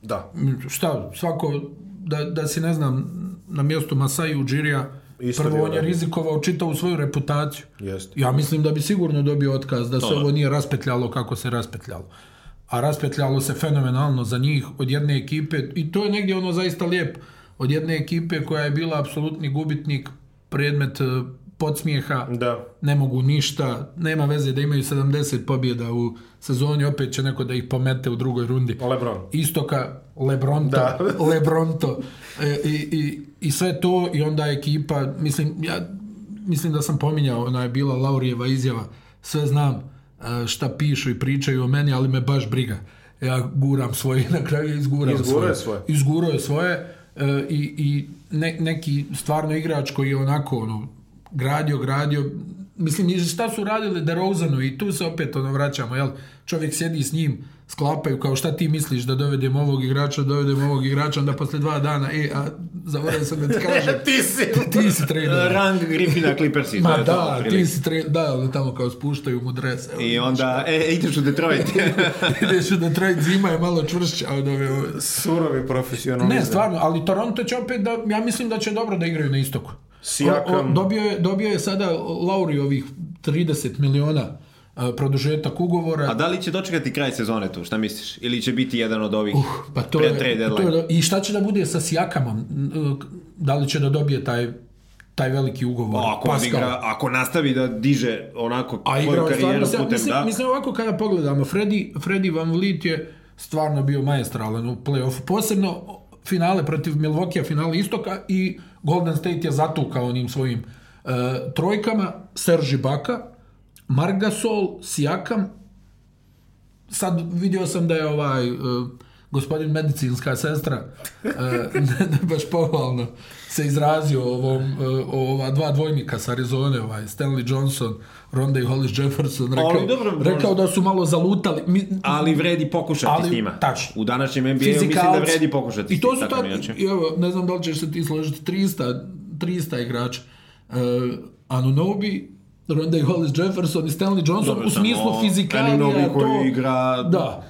Da. Šta, svako, da, da si ne znam, na mjestu Masai Uđirija, Isto prvo on je rizikovao čitavu svoju reputaciju. Jest. Ja mislim da bi sigurno dobio otkaz da to se da. ovo nije raspetljalo kako se raspetljalo. A raspetljalo se fenomenalno za njih od jedne ekipe i to je negdje ono zaista lijep Od jedne ekipe koja je bila apsolutni gubitnik predmet eh, podsmijeha, da. ne mogu ništa, nema veze da imaju 70 pobjeda u sezoni, opet će neko da ih pomete u drugoj rundi. Lebron. Istoka, Lebronto, da. Lebronto. E, i, i, i, sve to i onda ekipa, mislim, ja mislim da sam pominjao, ona je bila Laurijeva izjava, sve znam e, šta pišu i pričaju o meni, ali me baš briga. Ja guram svoje, na kraju izguram Izguro svoje. svoje. Izguro je svoje. E, I, i ne, neki stvarno igrač koji je onako ono, gradio, gradio, mislim i šta su radile da Rozanu i tu se opet ono vraćamo, jel? Čovjek sjedi s njim, sklapaju kao šta ti misliš da dovedem ovog igrača, da dovedem ovog igrača, onda posle dva dana, e, a zaboravio sam da ti kažem. ti si, ti si trener. Rang Griffina Clippersi. Ma da, ti si trener, da, ali tamo kao spuštaju mu dres. I onda, e, ideš u Detroit. ideš u Detroit, zima je malo čvršća od ove... Surovi profesionalizam. Ne, stvarno, ali Toronto će opet da, ja mislim da će dobro da igraju na istoku. Sijakam... dobio, je, dobio je sada Lauri ovih 30 miliona produžetak ugovora. A da li će dočekati kraj sezone tu, šta misliš? Ili će biti jedan od ovih uh, pa to je, to je, I šta će da bude sa Sijakamom? Da li će da dobije taj taj veliki ugovor. O, ako, igra, ako nastavi da diže onako A svoju karijeru putem, mislim, da. Mislim ovako kada pogledamo, Freddy, Freddy Van Vliet je stvarno bio majestralan u play-offu. Posebno finale protiv Milvokija, finale Istoka i Golden State je zatukao onim svojim e, trojkama, Serži Baka, Gasol, Sijakam, sad vidio sam da je ovaj... E, gospodin medicinska sestra ne, ne baš pohvalno se izrazio ovom, e, ova dva dvojnika sa Arizone, ovaj Stanley Johnson, Ronda i Hollis Jefferson, rekao, ali, dobro, rekao da su malo zalutali. Mi, ali vredi pokušati ali, s njima. Tačno. U današnjem NBA u mislim da vredi pokušati I to su tako, evo, ne znam da li ćeš se ti složiti, 300, 300 igrača. Uh, Anunobi, Ronda i Hollis Jefferson i Stanley Johnson Dobre, u smislu no, Anunobi koji to, igra... Da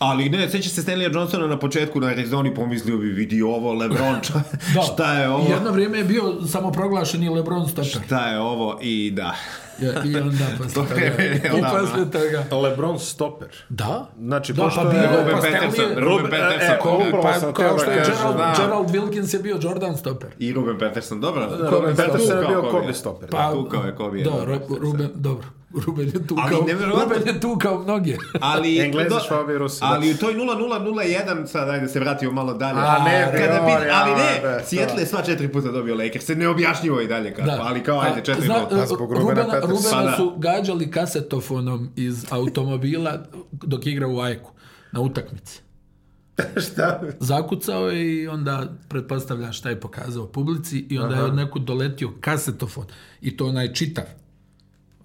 Ali ne, seća se Stanleya Johnsona na početku na Arizoni, pomislio bi vidi ovo, Lebron, da. šta je ovo? Jedno vrijeme je bio samo samoproglašeni Lebron stoper. Šta je ovo i da. Ja, I onda posle toga. Je, I posle toga. Lebron stoper. Da. Znači, da, pošto pa je Ruben pa Peterson. Ruben e, e, Peterson. E, ko, pa, sam što je Gerald, da. Gerald Wilkins je bio Jordan stoper. I Ruben Peterson, dobro. Da, Ruben Peterson je bio Kobe stoper. Pa, da. tukao je Kobe. Da, da Ruben, dobro. Ruben je tu kao, Ruben je tu kao mnoge. Ali, Englezi, Švabi, Rusi. Ali da. u toj 0-0-0-1, sad ajde se vratimo malo dalje. A, ne, kada bi, ali ne, Sjetle sva četiri puta dobio Lakers, se neobjašnjivo i dalje kako, ali kao ajde četiri puta. Zbog Rubena, Rubana su gađali kasetofonom iz automobila dok igra u Ajku na utakmici. šta? Zakucao je i onda pretpostavlja šta je pokazao publici i onda Aha. je od nekud doletio kasetofon i to onaj čitav.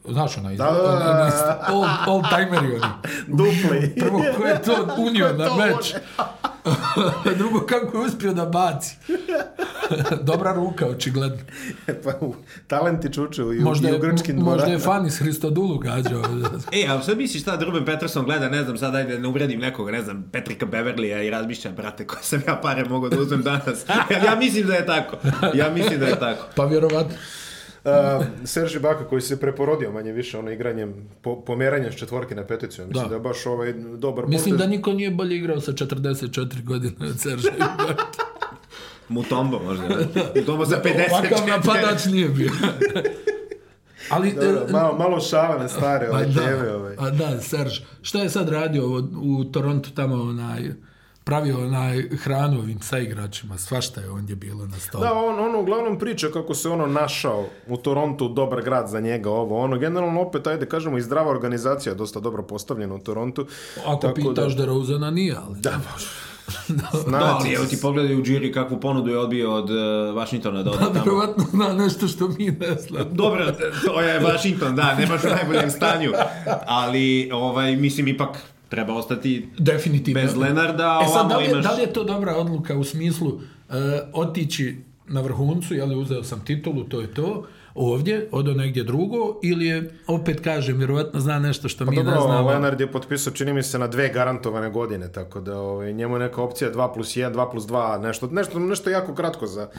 Znaš onaj, da, da, da, onaj da, old, old timeri oni. Dupli. Prvo, ko je to unio na meč? Drugo, kako je uspio da baci? Dobra ruka, očigledno. pa, talenti čuče u, možda je, u grčkim dvorama. Možda je fan iz Hristodulu gađao. e, a sve misliš šta da Ruben Peterson gleda, ne znam, sad ajde da ne uvredim nekoga, ne znam, Petrika Beverlija i razmišljam, brate, koje sam ja pare mogao da uzmem danas. ja mislim da je tako. Ja mislim da je tako. pa vjerovatno. Uh, ehm, Serži Baka koji se preporodio manje više ono igranjem, po, pomeranjem s četvorke na peticu. Mislim da, da je baš ovaj dobar Mislim da niko nije bolje igrao sa 44 godine od Serži Baka. Mutombo možda. Mutombo za 50. Da, ovakav napadač nije bio. Ali, Dobro, eh, malo, malo šava na stare pa ove ovaj, da, teme. Ovaj. A pa da, Serž. Šta je sad radio u Torontu tamo onaj pravio onaj hranu ovim sa igračima, svašta je ondje bilo na stolu. Da, on, on uglavnom priča kako se ono našao u Torontu, dobar grad za njega, ovo, ono, generalno opet, ajde, kažemo, i zdrava organizacija je dosta dobro postavljena u Torontu. Ako tako pitaš da, da Rozana nije, ali... Da, može. da, da, ali evo ti pogledaj u Džiri kakvu ponudu je odbio od uh, e, Washingtona da, da ode da, tamo. Vjerovatno nešto što mi ne znamo. Dobro, to je Washington, da, nemaš u najboljem stanju, ali ovaj, mislim ipak treba ostati Definitivno. bez Lenarda, a e sad, da li, imaš... da li je to dobra odluka u smislu uh, otići na vrhuncu, li uzeo sam titulu, to je to, ovdje, odo negdje drugo, ili je, opet kažem, vjerovatno zna nešto što pa mi dobro, ne znamo. Lenard je potpisao, čini mi se, na dve garantovane godine, tako da ovaj, njemu je neka opcija 2 plus 1, 2 plus 2, nešto, nešto, nešto jako kratko za,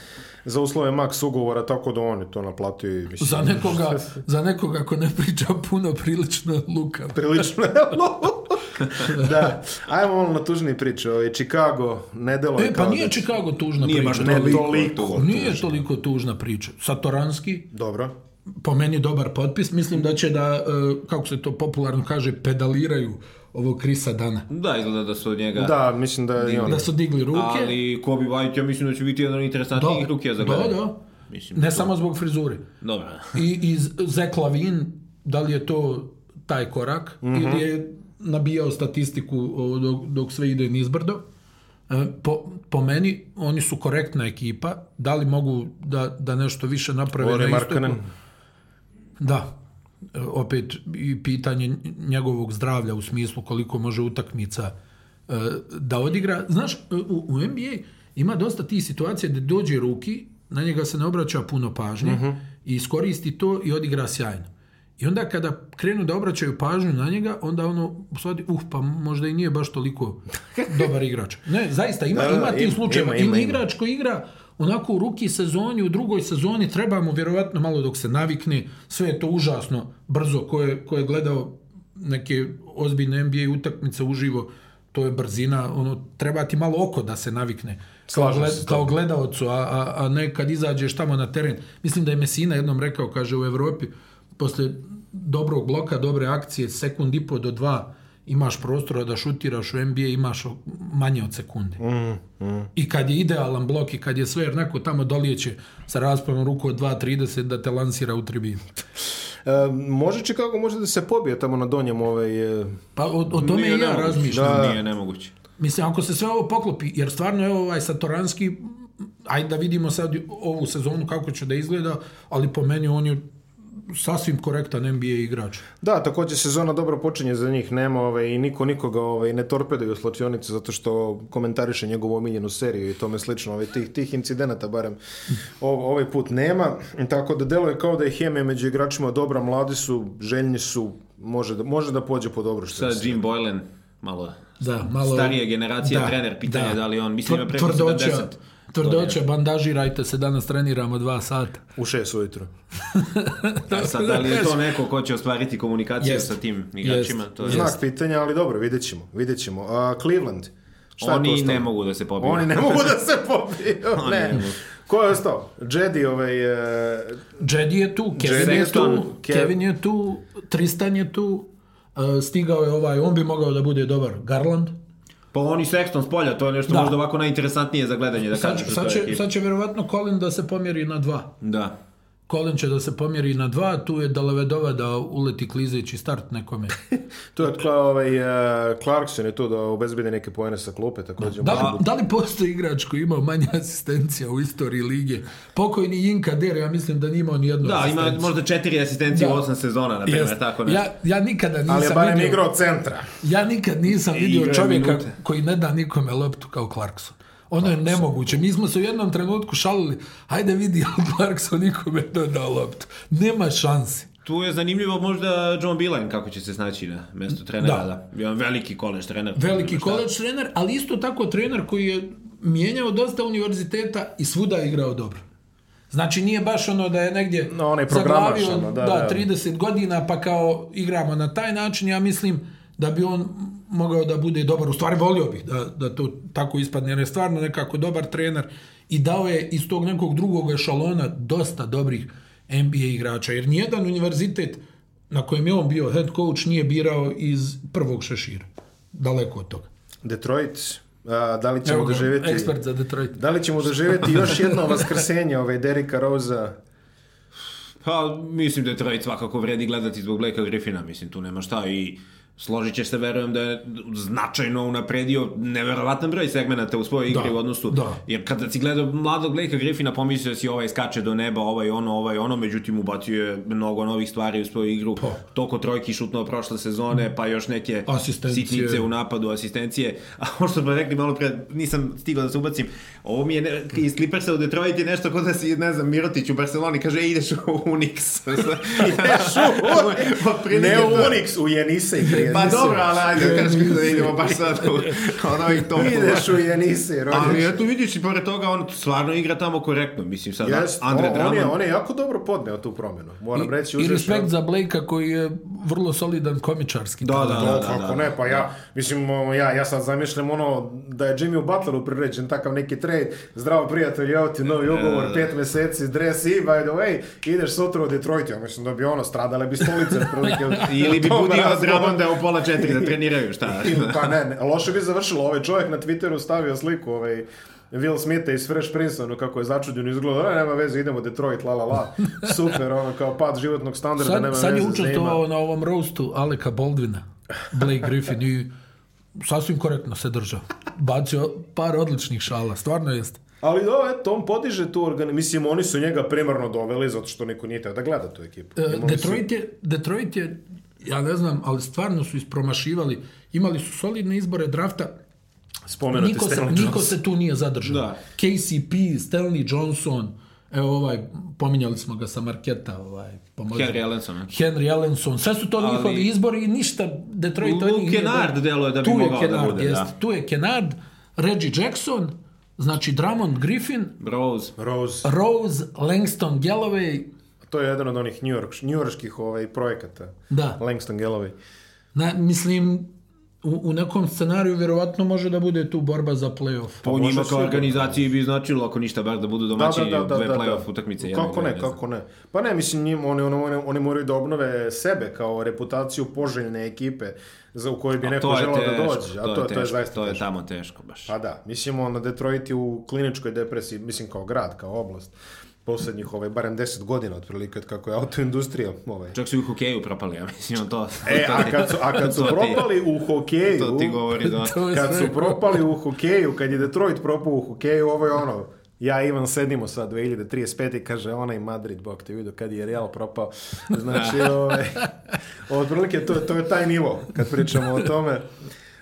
za uslove maks ugovora, tako da on je to naplatio. I, mislim, za, nekoga, za nekoga ko ne priča puno, prilično luka. Prilično je luka. da, ajmo malo na tužne priče. Ovaj, Chicago, nedelo je e, Pa nije da... Chicago tužna nije priča. Nije baš toliko, Nije toliko tužna priča. Satoranski. Dobro. Po meni dobar potpis. Mislim da će da, e, kako se to popularno kaže, pedaliraju ovog Krisa Dana. Da, izgleda da su od njega... Da, mislim da je Da su digli ruke. Ali Kobe White, ja mislim da će biti jedan interesantnijih da, ruke za da, gledanje. Da, da. Mislim, ne da to... samo zbog frizure. Dobro. I, i Zach Lavin, da li je to taj korak mm -hmm. ili je nabijao statistiku dok, dok sve ide nizbrdo. E, po, po meni, oni su korektna ekipa. Da li mogu da, da nešto više naprave Ore na istoku? Da. E, opet i pitanje njegovog zdravlja u smislu koliko može utakmica e, da odigra. Znaš, u, u NBA ima dosta tih situacija gde dođe ruki, na njega se ne obraća puno pažnje uh mhm. -huh. i iskoristi to i odigra sjajno. I onda kada krenu da obraćaju pažnju na njega, onda ono shvati, uh, pa možda i nije baš toliko dobar igrač. Ne, zaista, ima, da, da ima ti slučajeva. Ima, ima, ima, igrač koji igra onako u ruki sezoni, u drugoj sezoni, treba mu vjerovatno malo dok se navikne, sve je to užasno brzo, ko je, ko je gledao neke ozbiljne NBA utakmice uživo, to je brzina, ono, treba ti malo oko da se navikne. Kao, gled, kao gledaocu, a, a, a ne kad izađeš tamo na teren. Mislim da je Mesina jednom rekao, kaže, u Evropi, posle dobrog bloka, dobre akcije, sekund i po do dva, imaš prostora da šutiraš u NBA, imaš manje od sekunde. Mm, mm. I kad je idealan blok i kad je sve jednako tamo dolijeće sa raspavom ruku od 2.30 da te lansira u tribinu. E, može Chicago može da se pobije tamo na donjem ovaj... E... Pa o, o tome nije i ja razmišljam. Da. Nije nemoguće. Mislim, ako se sve ovo poklopi, jer stvarno je ovaj Satoranski, ajde da vidimo sad ovu sezonu kako će da izgleda, ali po meni on je sasvim korektan NBA igrač. Da, takođe sezona dobro počinje za njih, nema ove, ovaj, i niko nikoga ove, ovaj, ne torpeduje u slačionici zato što komentariše njegovu omiljenu seriju i tome slično, ove, ovaj, tih, tih incidenata barem o, ovaj put nema, tako da deluje kao da je hemija među igračima dobra, mladi su, željni su, može da, može da pođe po dobro što Sad Jim Boylan, malo, da, malo starija generacija da, trener, pitanje da, da li on, mislim ima preko 70. Trdoće, bandažirajte se, danas treniramo dva sata. U šest ujutro. da, sad, da li je to neko ko će ostvariti komunikaciju yes. sa tim igračima? Yes. To je... Znak pitanja, ali dobro, vidjet ćemo. Vidjet ćemo. Uh, Cleveland. Šta Oni ne mogu da se pobiju. Oni ne mogu da se pobiju. ne. ne Ko je ostao? Jedi ovaj... Uh... Jedi je tu, Kevin Jedi je tu, Kev... Kevin je tu, Tristan je tu, uh, stigao je ovaj, on bi mogao da bude dobar, Garland. Pa oni Sexton s polja, to je nešto da. možda ovako najinteresantnije za gledanje. Da e, sad, kažem, sad, će, sad će verovatno Colin da se pomjeri na dva. Da. Kolin će da se pomjeri na dva, tu je Dalavedova da uleti klizeći start nekome. to je kla, ovaj, uh, Clarkson je tu da obezbede neke pojene sa klupe. Također da, da, da li postoji igrač koji ima manje asistencija u istoriji lige? Pokojni Jinka Der, ja mislim da nije imao ni jednu Da, asistenciju. ima možda četiri asistencije u da. osam sezona, na primjer, tako ne. Ja, ja nikada nisam Ali barem igrao centra. Ja nikad nisam vidio čovjeka minute. koji ne da nikome loptu kao Clarkson. Ono je nemoguće. Mi smo se u jednom trenutku šalili, hajde vidi Clarkson nikome da, da loptu. Nema šanse. Tu je zanimljivo možda John Bilan kako će se snaći na mesto da. trenera. Da. da. Veliki koleđ trener. Veliki koleđ trener, ali isto tako trener koji je mijenjao dosta univerziteta i svuda je igrao dobro. Znači nije baš ono da je negdje no, onaj zaglavio da, da, da, 30 da. godina pa kao igramo na taj način. Ja mislim da bi on mogao da bude dobar, u stvari volio bih da, da to tako ispadne, jer je stvarno nekako dobar trener i dao je iz tog nekog drugog ešalona dosta dobrih NBA igrača, jer nijedan univerzitet na kojem je on bio head coach nije birao iz prvog šešira, daleko od toga. Detroit, a, da li ćemo Evo doživjeti... Ekspert za Detroit. Da li ćemo doživjeti još jedno vaskrsenje ove Derika Roza Pa, mislim da je Detroit svakako vredi gledati zbog Blakea Griffina, mislim, tu nema šta i složit ćeš se, verujem da je značajno unapredio neverovatan broj segmenta u svojoj igri da, u odnosu. Da. Jer kada si gledao mladog Lakea Griffina, pomislio si ovaj skače do neba, ovaj ono, ovaj ono, međutim ubacio je mnogo novih stvari u svoju igru. Pa. Toko trojki šutnuo prošle sezone, pa još neke sitnice u napadu, asistencije. A ono što smo rekli malo pre, nisam stigao da se ubacim, ovo mi je ne, iz Clippersa u Detroit je nešto kod da si, ne znam, Mirotić u Barceloni kaže, e, ideš u Unix. ideš u ne u Unix, u Jenisej. jer Pa dobro, ali ajde, kažeš da idemo baš sad u onovih top Ideš u Jenisi, rodiš. Ali eto vidiš i pored toga on stvarno igra tamo korektno, mislim sad yes, Andre on, on, je, on je jako dobro podneo tu promenu. moram I, reći. I respekt on... za Blake-a koji je vrlo solidan komičarski. Da, da, da. da, kako da, da, ne, pa ja, mislim, ja, ja sad zamišljam ono da je Jimmy Butleru priređen takav neki trade, zdravo prijatelj, evo ti novi e, ugovor, da, da. pet meseci, dres i, by the way, ideš sutra u Detroit, ja mislim da bi ono, stradale bi stolice. Prilike, Ili bi budio Dramon da u pola četiri da treniraju, šta? pa ne, ne, loše bi završilo. Ovaj čovjek na Twitteru stavio sliku, ovaj, Will Smitha iz Fresh Prince, ono kako je začuđeno izgledao, e, nema veze, idemo Detroit, la la la, super, ono kao pad životnog standarda, sad, nema sad veze. Sad je učestvovao na ovom roastu Aleka Baldwina, Blake Griffin i sasvim korektno se držao. Bacio par odličnih šala, stvarno jest. Ali da, eto, on podiže tu organizaciju. Mislim, oni su njega primarno doveli zato što niko nije teo da gleda tu ekipu. E, Detroit, su... je, Detroit je ja ne znam, ali stvarno su ispromašivali, imali su solidne izbore drafta, Spomenuti niko, se, niko se tu nije zadržao. Da. KCP, Stanley Johnson, Evo ovaj, pominjali smo ga sa Marketa, ovaj, pomođu. Henry Allenson. Henry Allenson, sve su to Ali... njihovi izbori i ništa Detroit od njih. Kenard deluje da bi mogao Kenard, da bude. Jest, da. Tu je da Kenard, da. Reggie Jackson, znači Drummond Griffin, Rose, Rose, Rose Langston Galloway, to je jedan od onih New njujork, njujorških ovaj, projekata. Da. Langston Galloway. Na, mislim, u, u nekom scenariju vjerovatno može da bude tu borba za play-off. Pa, pa u njima kao organizaciji bi značilo ako ništa bar da budu da, domaći da, da, da, dve da, da. play-off da. utakmice. Kako ne, ne kako ne. Pa ne, mislim njim, oni, oni, oni, oni moraju da obnove sebe kao reputaciju poželjne ekipe za u kojoj bi neko želao da dođe. A to, to, je, teško, to je zaista To je tamo teško baš. Pa da, mislim ono Detroit je u kliničkoj depresiji, mislim kao grad, kao oblast poslednjih, ovaj, barem 10 godina otprilike, od kako je autoindustrija. Ovaj. Čak su i u hokeju propali, ja mislim, to. E, a kad su, a kad su propali u hokeju, to ti govori, da. kad su propali u hokeju, kad je Detroit propao u hokeju, ovo je ono, ja i Ivan sedimo sad 2035 i kaže onaj Madrid, bok te vidu, kad je Real propao. Znači, da. ovaj, otprilike to, to je taj nivo kad pričamo o tome.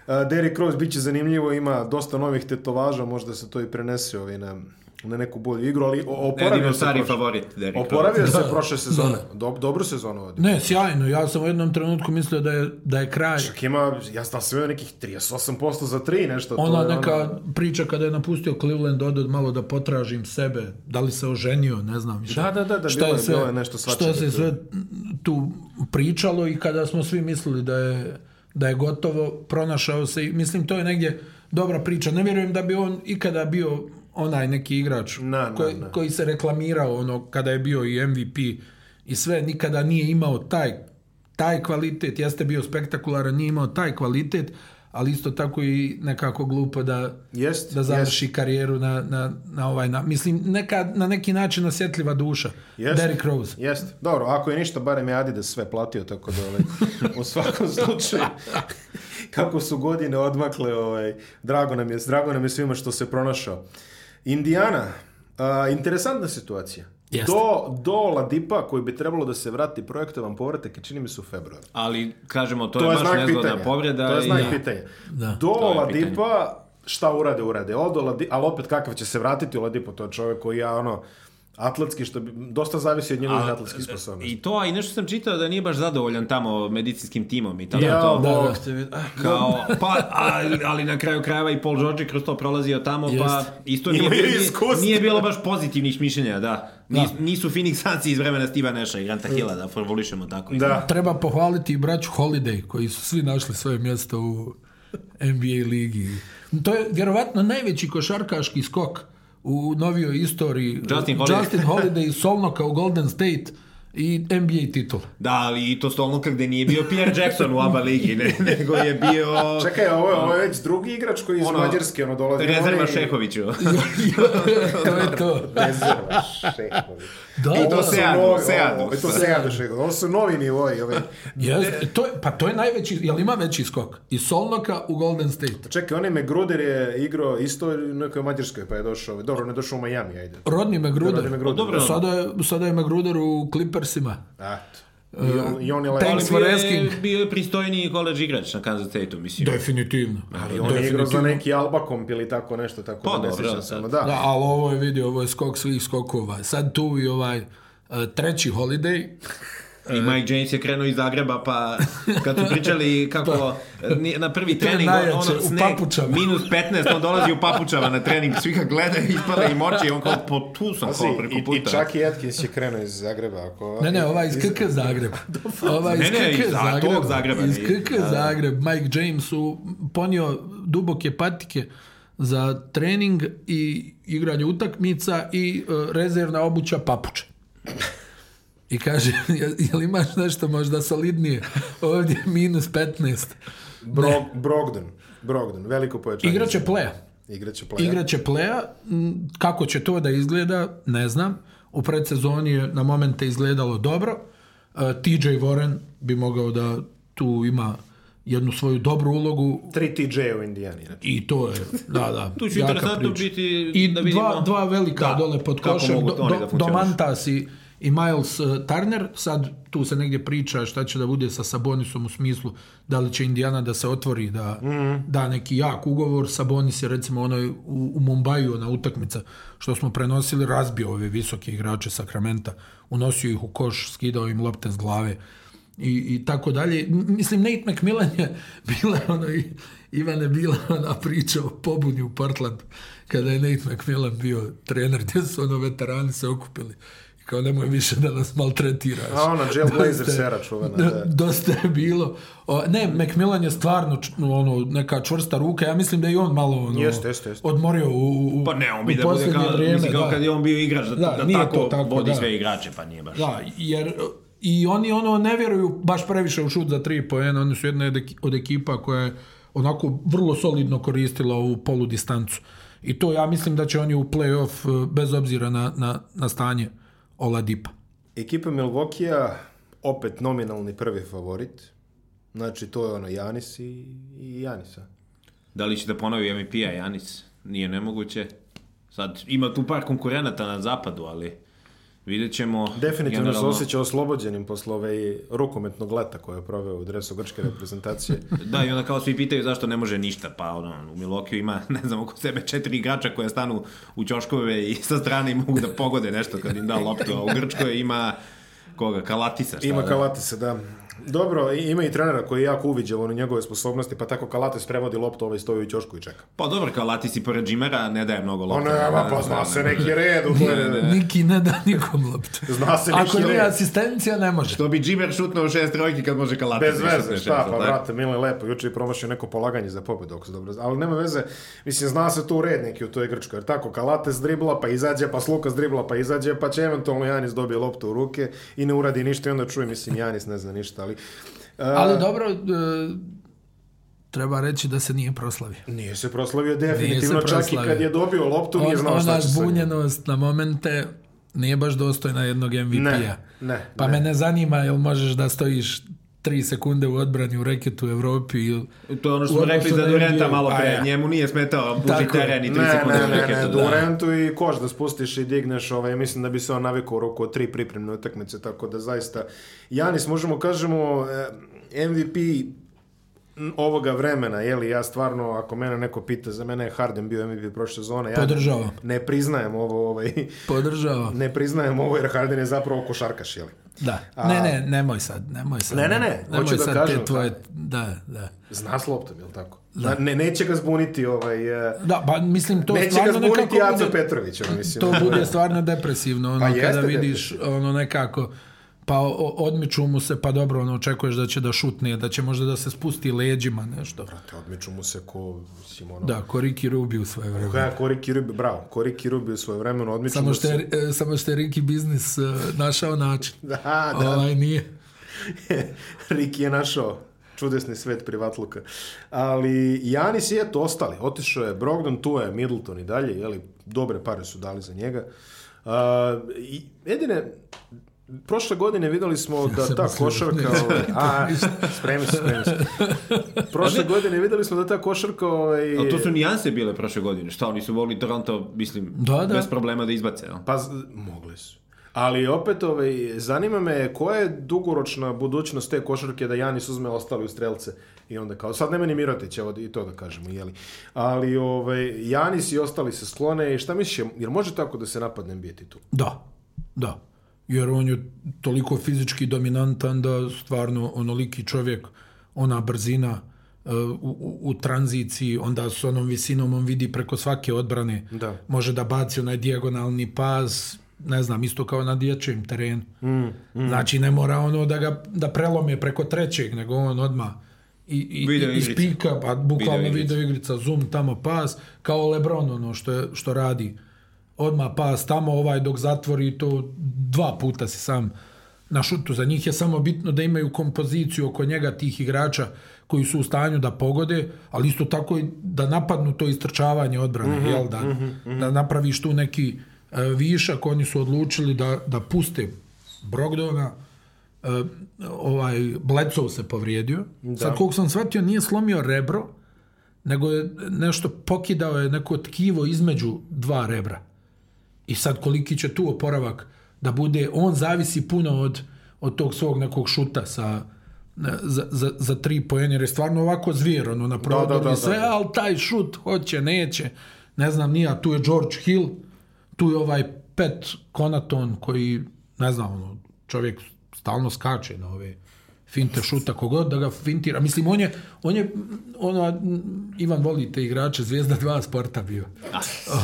Uh, Derrick Rose bit zanimljivo, ima dosta novih tetovaža, možda se to i prenese ovaj, na na neku bolju igru, ali oporavio se prošle. favorit Derek Oporavio se prošle sezone. Da, da. Do, dobru sezonu odigrao. Ne, sjajno. Ja sam u jednom trenutku mislio da je da je kraj. Čak ima ja sam sve nekih 38% za 3 nešto. Ona to je, neka ona... priča kada je napustio Cleveland odod malo da potražim sebe, da li se oženio, ne znam više. Da, da, da, da šta bilo je, sve, bilo je nešto svačije. Što se sve tu pričalo i kada smo svi mislili da je da je gotovo, pronašao se i mislim to je negdje dobra priča. Ne vjerujem da bi on ikada bio onaj neki igrač na, na, koji, na. koji se reklamirao ono kada je bio i MVP i sve nikada nije imao taj taj kvalitet jeste bio spektakularan nije imao taj kvalitet ali isto tako i nekako glupo da jest, da završi jest. karijeru na, na, na ovaj na, mislim neka, na neki način osjetljiva duša jest, Derrick Rose jest dobro ako je ništa barem je Adidas sve platio tako da ovaj, u svakom slučaju kako su godine odmakle ovaj drago nam je drago nam je svima što se pronašao Indiana, a, interesantna situacija. Jeste. Do, do Ladipa koji bi trebalo da se vrati projektovan povratak i čini mi se u februaru. Ali kažemo to, to je, je baš nezgodna povreda. To je znak i... pitanja. Da. Do Ladipa šta urade, urade. Odo Ladipa, ali opet kakav će se vratiti u Ladipu, to je čovek koji ja ono Atletski, što bi, dosta zavisi od njegovih atletskih da, sposobnosti. I to, a i nešto sam čitao da nije baš zadovoljan tamo medicinskim timom i tako ja, to. Da, da. Ah, Kao, pa, ali, ali, na kraju krajeva i Paul George kroz to prolazio tamo, pa Jest. pa isto nije, nije, nije, bilo baš pozitivnih mišljenja, da. Nis, da. Nisu Phoenix Suns iz vremena Steve'a Nasha i Granta Hilla, da formulišemo tako. Da. Treba pohvaliti i braću Holiday, koji su svi našli svoje mjesto u NBA ligi. To je vjerovatno najveći košarkaški skok u novijoj istoriji Justin Holiday, Justin Holiday solno kao Golden State i NBA titul. Da, ali i to stolnoka gde nije bio Pierre Jackson u ABA ligi, ne, nego je bio... Čekaj, ovo je, ovo je već drugi igrač koji iz ono, Mađarske ono dolazi. Rezerva i... Šehoviću. to je to. Rezerva Šehoviću. Da, e, to da, da. se no, seado. E, to seado šega. Ovo su novi nivoi. Ovaj. Yes, to pa to je najveći, jel ima veći skok? I Solnoka u Golden State. Čekaj, onaj Megruder je igrao isto u nekoj Mađarskoj, pa je došao. Dobro, ne došao u Miami, ajde. Rodni Megruder. Rodni Megruder. Dobro, da. sada, je, sada je Megruder u Clippersima. Eto. I on, e, i on je lepo. Thanks for asking. Bio je pristojniji college igrač na Kansas State-u, mislim. Definitivno. Ali on je igrao za neki Alba komp ili tako nešto, tako pa, da ne sjećam da. samo. Da. da, ali ovo je vidio, ovo je skok svih skokova. Sad tu i ovaj uh, treći holiday. I e, Mike James je krenuo iz Zagreba, pa kad su pričali kako pa, na prvi trening, najjače, ono, sneg, minus 15, on dolazi u papučama na trening, svi ga gleda, ispada i moči, on kao, po tu sam Asi, kao preko puta. I, i čak i Atkins je krenuo iz Zagreba. Ako... Ne, ne, ovaj iz KK Zagreb. Ovaj iz ne, ne, iz Zagreba. Zagreba. Iz KK da. Zagreb. Mike James su ponio duboke patike za trening i igranje utakmica i uh, rezervna obuća papuče i kaže, jel imaš nešto možda solidnije? Ovdje minus 15. Bro, Brogdon, Brogdon, veliko pojačanje. Igraće pleja. Igraće pleja. Igraće pleja. Mm, kako će to da izgleda, ne znam. U predsezoni je na momente izgledalo dobro. E, TJ Warren bi mogao da tu ima jednu svoju dobru ulogu. Tri TJ u Indijani. Znači. I to je, da, da. tu će interesantno biti da vidimo. I Dva, dva velika da, dole pod košem. Do, do, da Domantas i i Miles eh, Turner. Sad tu se negdje priča šta će da bude sa Sabonisom u smislu da li će Indiana da se otvori, da mm. da neki jak ugovor. Sabonis je recimo onoj u, u Mumbaju, na utakmica što smo prenosili, razbio ove visoke igrače Sakramenta, unosio ih u koš, skidao im lopte s glave i, i tako dalje. Mislim, Nate McMillan je bila ono, Ivane, bila ona priča o pobuni u Portlandu, kada je Nate McMillan bio trener, gdje su ono veterani se okupili kao nemoj više da nas maltretiraš. A ona Jill Blazer sera čuvena. Da, da. Dosta je bilo. O, ne, Macmillan je stvarno ono, neka čvrsta ruka, ja mislim da i on malo ono, jeste, jeste, jeste. odmorio u, u Pa ne, on bi da bude kao, vrijeme, mislim, kao da. kad je on bio igrač, da, da, da nije tako, to tako vodi da. sve igrače, pa nije baš. Da, jer i oni ono ne vjeruju baš previše u šut za tri poena, oni su jedna od ekipa koja je onako vrlo solidno koristila ovu polu distancu. I to ja mislim da će oni u play-off, eh, bez obzira na, na, na stanje, Oladipa. Ekipa Milvokija opet nominalni prvi favorit. Znači, to je ono Janis i, i Janisa. Da li će da ponovi MVP-a Janis? Nije nemoguće. Sad, ima tu par konkurenata na zapadu, ali... Vidjet ćemo... Definitivno generalno... se osjeća oslobođenim posle ove rukometnog leta koje je proveo u dresu grčke reprezentacije. da, i onda kao svi pitaju zašto ne može ništa, pa ono, u Milokiju ima, ne znam, oko sebe četiri igrača koja stanu u ćoškove i sa strane mogu da pogode nešto kad im da loptu, a u Grčkoj ima koga, Kalatisa. Šta, ima da? Kalatisa, da. Dobro, ima i trenera koji je jako uviđao ono njegove sposobnosti, pa tako Kalates prevodi loptu, ovaj stoji u ćošku i čeka. Pa dobro, Kalatis i pored Džimera ne daje mnogo lopta. Ono, nema, da, pa zna da, da. se neki red. Niki ne da nikom loptu. Zna se neki Ako nije asistencija, ne može. Što bi Džimer šutnuo šest trojki kad može Kalates. Bez veze, šta, pa brate, Mile lepo, juče je promašio neko polaganje za pobedu, ako se dobro zna. Ali nema veze, mislim, zna se tu red neki u toj Grčkoj, jer tako, Kalates dribla, pa izađe, pa Slukas dribla, pa izađe, pa će eventualno Janis dobije loptu u ruke i ne uradi ništa i onda čuje, mislim, Janis ne zna ništa ali... A... E, ali dobro, e, treba reći da se nije proslavio. Nije se proslavio definitivno, se proslavio. čak i kad je dobio loptu nije znao šta će zbunjenost na momente nije baš dostojna jednog MVP-a. Ne, ne, pa ne. mene zanima, jel možeš da stojiš tri sekunde u odbrani u reketu u Evropi. I... To je ono što smo rekli za Durenta malo pre. Ja. Njemu nije smetao buzi teren i tri ne, sekunde ne, u reketu. Ne, ne, da. Durentu i koš da spustiš i digneš. Ovaj, mislim da bi se on navikao u roku od tri pripremne utakmice. Tako da zaista Janis možemo kažemo eh, MVP ovoga vremena, je li ja stvarno, ako mene neko pita, za mene je Harden bio MVP prošle sezone. Ja Podržava. Ne priznajem ovo. Ovaj, Podržava. Ne priznajem ovo jer Harden je zapravo košarkaš, je li? Da. Ne, ne, nemoj sad, nemoj sad. Ne, ne, ne, nemoj hoću da kažem. Da. tvoje, da, da. Zna s loptom, je li tako? Da. Ne, neće ga zbuniti ovaj... E, da, pa mislim, to neće stvarno nekako... Neće ga zbuniti Aco Petrović, ono, mislim. To bude stvarno depresivno, ono, pa kada jeste, vidiš, ono, nekako pa odmiču mu se, pa dobro, ono, očekuješ da će da šutne, da će možda da se spusti leđima, nešto. Brate, odmiču mu se ko, mislim, ono... Da, ko Rubi u svoje vremeno. Ja, ko Rubi, bravo, ko Rubi u svoje vremeno, odmiču samo što je, se... E, samo što je Riki biznis e, našao način. da, da. Ovaj nije. Riki je našao čudesni svet privatluka. Ali Janis je to ostali. Otišao je Brogdon, tu je Middleton i dalje, jeli, dobre pare su dali za njega. Uh, jedine, Prošle godine videli smo da ta da košarka... Ovaj, a, spremi se, spremi se. Prošle godine videli smo da ta košarka... Ovaj... a to su nijanse bile prošle godine. Šta, oni su mogli Toronto, mislim, da, da. bez problema da izbace. No? Pa, mogli su. Ali opet, ovaj, zanima me koja je dugoročna budućnost te košarke da Janis uzme ostali u strelce i onda kao, sad nema ni Mirotić, evo i to da kažemo, jeli. Ali ovaj, Janis i ostali se sklone i šta misliš, jer može tako da se napadne NBA titul? Da, da jer on je toliko fizički dominantan da stvarno onoliki čovjek, ona brzina uh, u, u tranziciji, onda s onom visinom on vidi preko svake odbrane, da. može da baci onaj dijagonalni pas, ne znam, isto kao na dječjem terenu. Mm, mm. Znači ne mora ono da ga da prelome preko trećeg, nego on odma i, i, video i spika, pa bukvalno video igrica. video igrica, zoom, tamo pas, kao Lebron ono što, je, što radi odma pas tamo, ovaj dok zatvori to dva puta se sam na šutu. Za njih je samo bitno da imaju kompoziciju oko njega tih igrača koji su u stanju da pogode, ali isto tako i da napadnu to istrčavanje odbrane, mm -hmm, jel da, mm -hmm. da napraviš tu neki e, višak, oni su odlučili da, da puste Brogdona, e, ovaj, Blecov se povrijedio, da. sad koliko sam shvatio nije slomio rebro, nego je nešto pokidao je neko tkivo između dva rebra. I sad koliki će tu oporavak da bude, on zavisi puno od, od tog svog nekog šuta sa, za, za, za tri poena, jer je stvarno ovako zvijer, ono, na prodor da, da, da, sve, da, da. ali taj šut hoće, neće, ne znam nija, tu je George Hill, tu je ovaj Pet Konaton koji, ne znam, ono, čovjek stalno skače na ove finte šuta kogod da ga fintira. Mislim, on je, on je ono, Ivan voli te igrače, zvijezda dva sporta bio.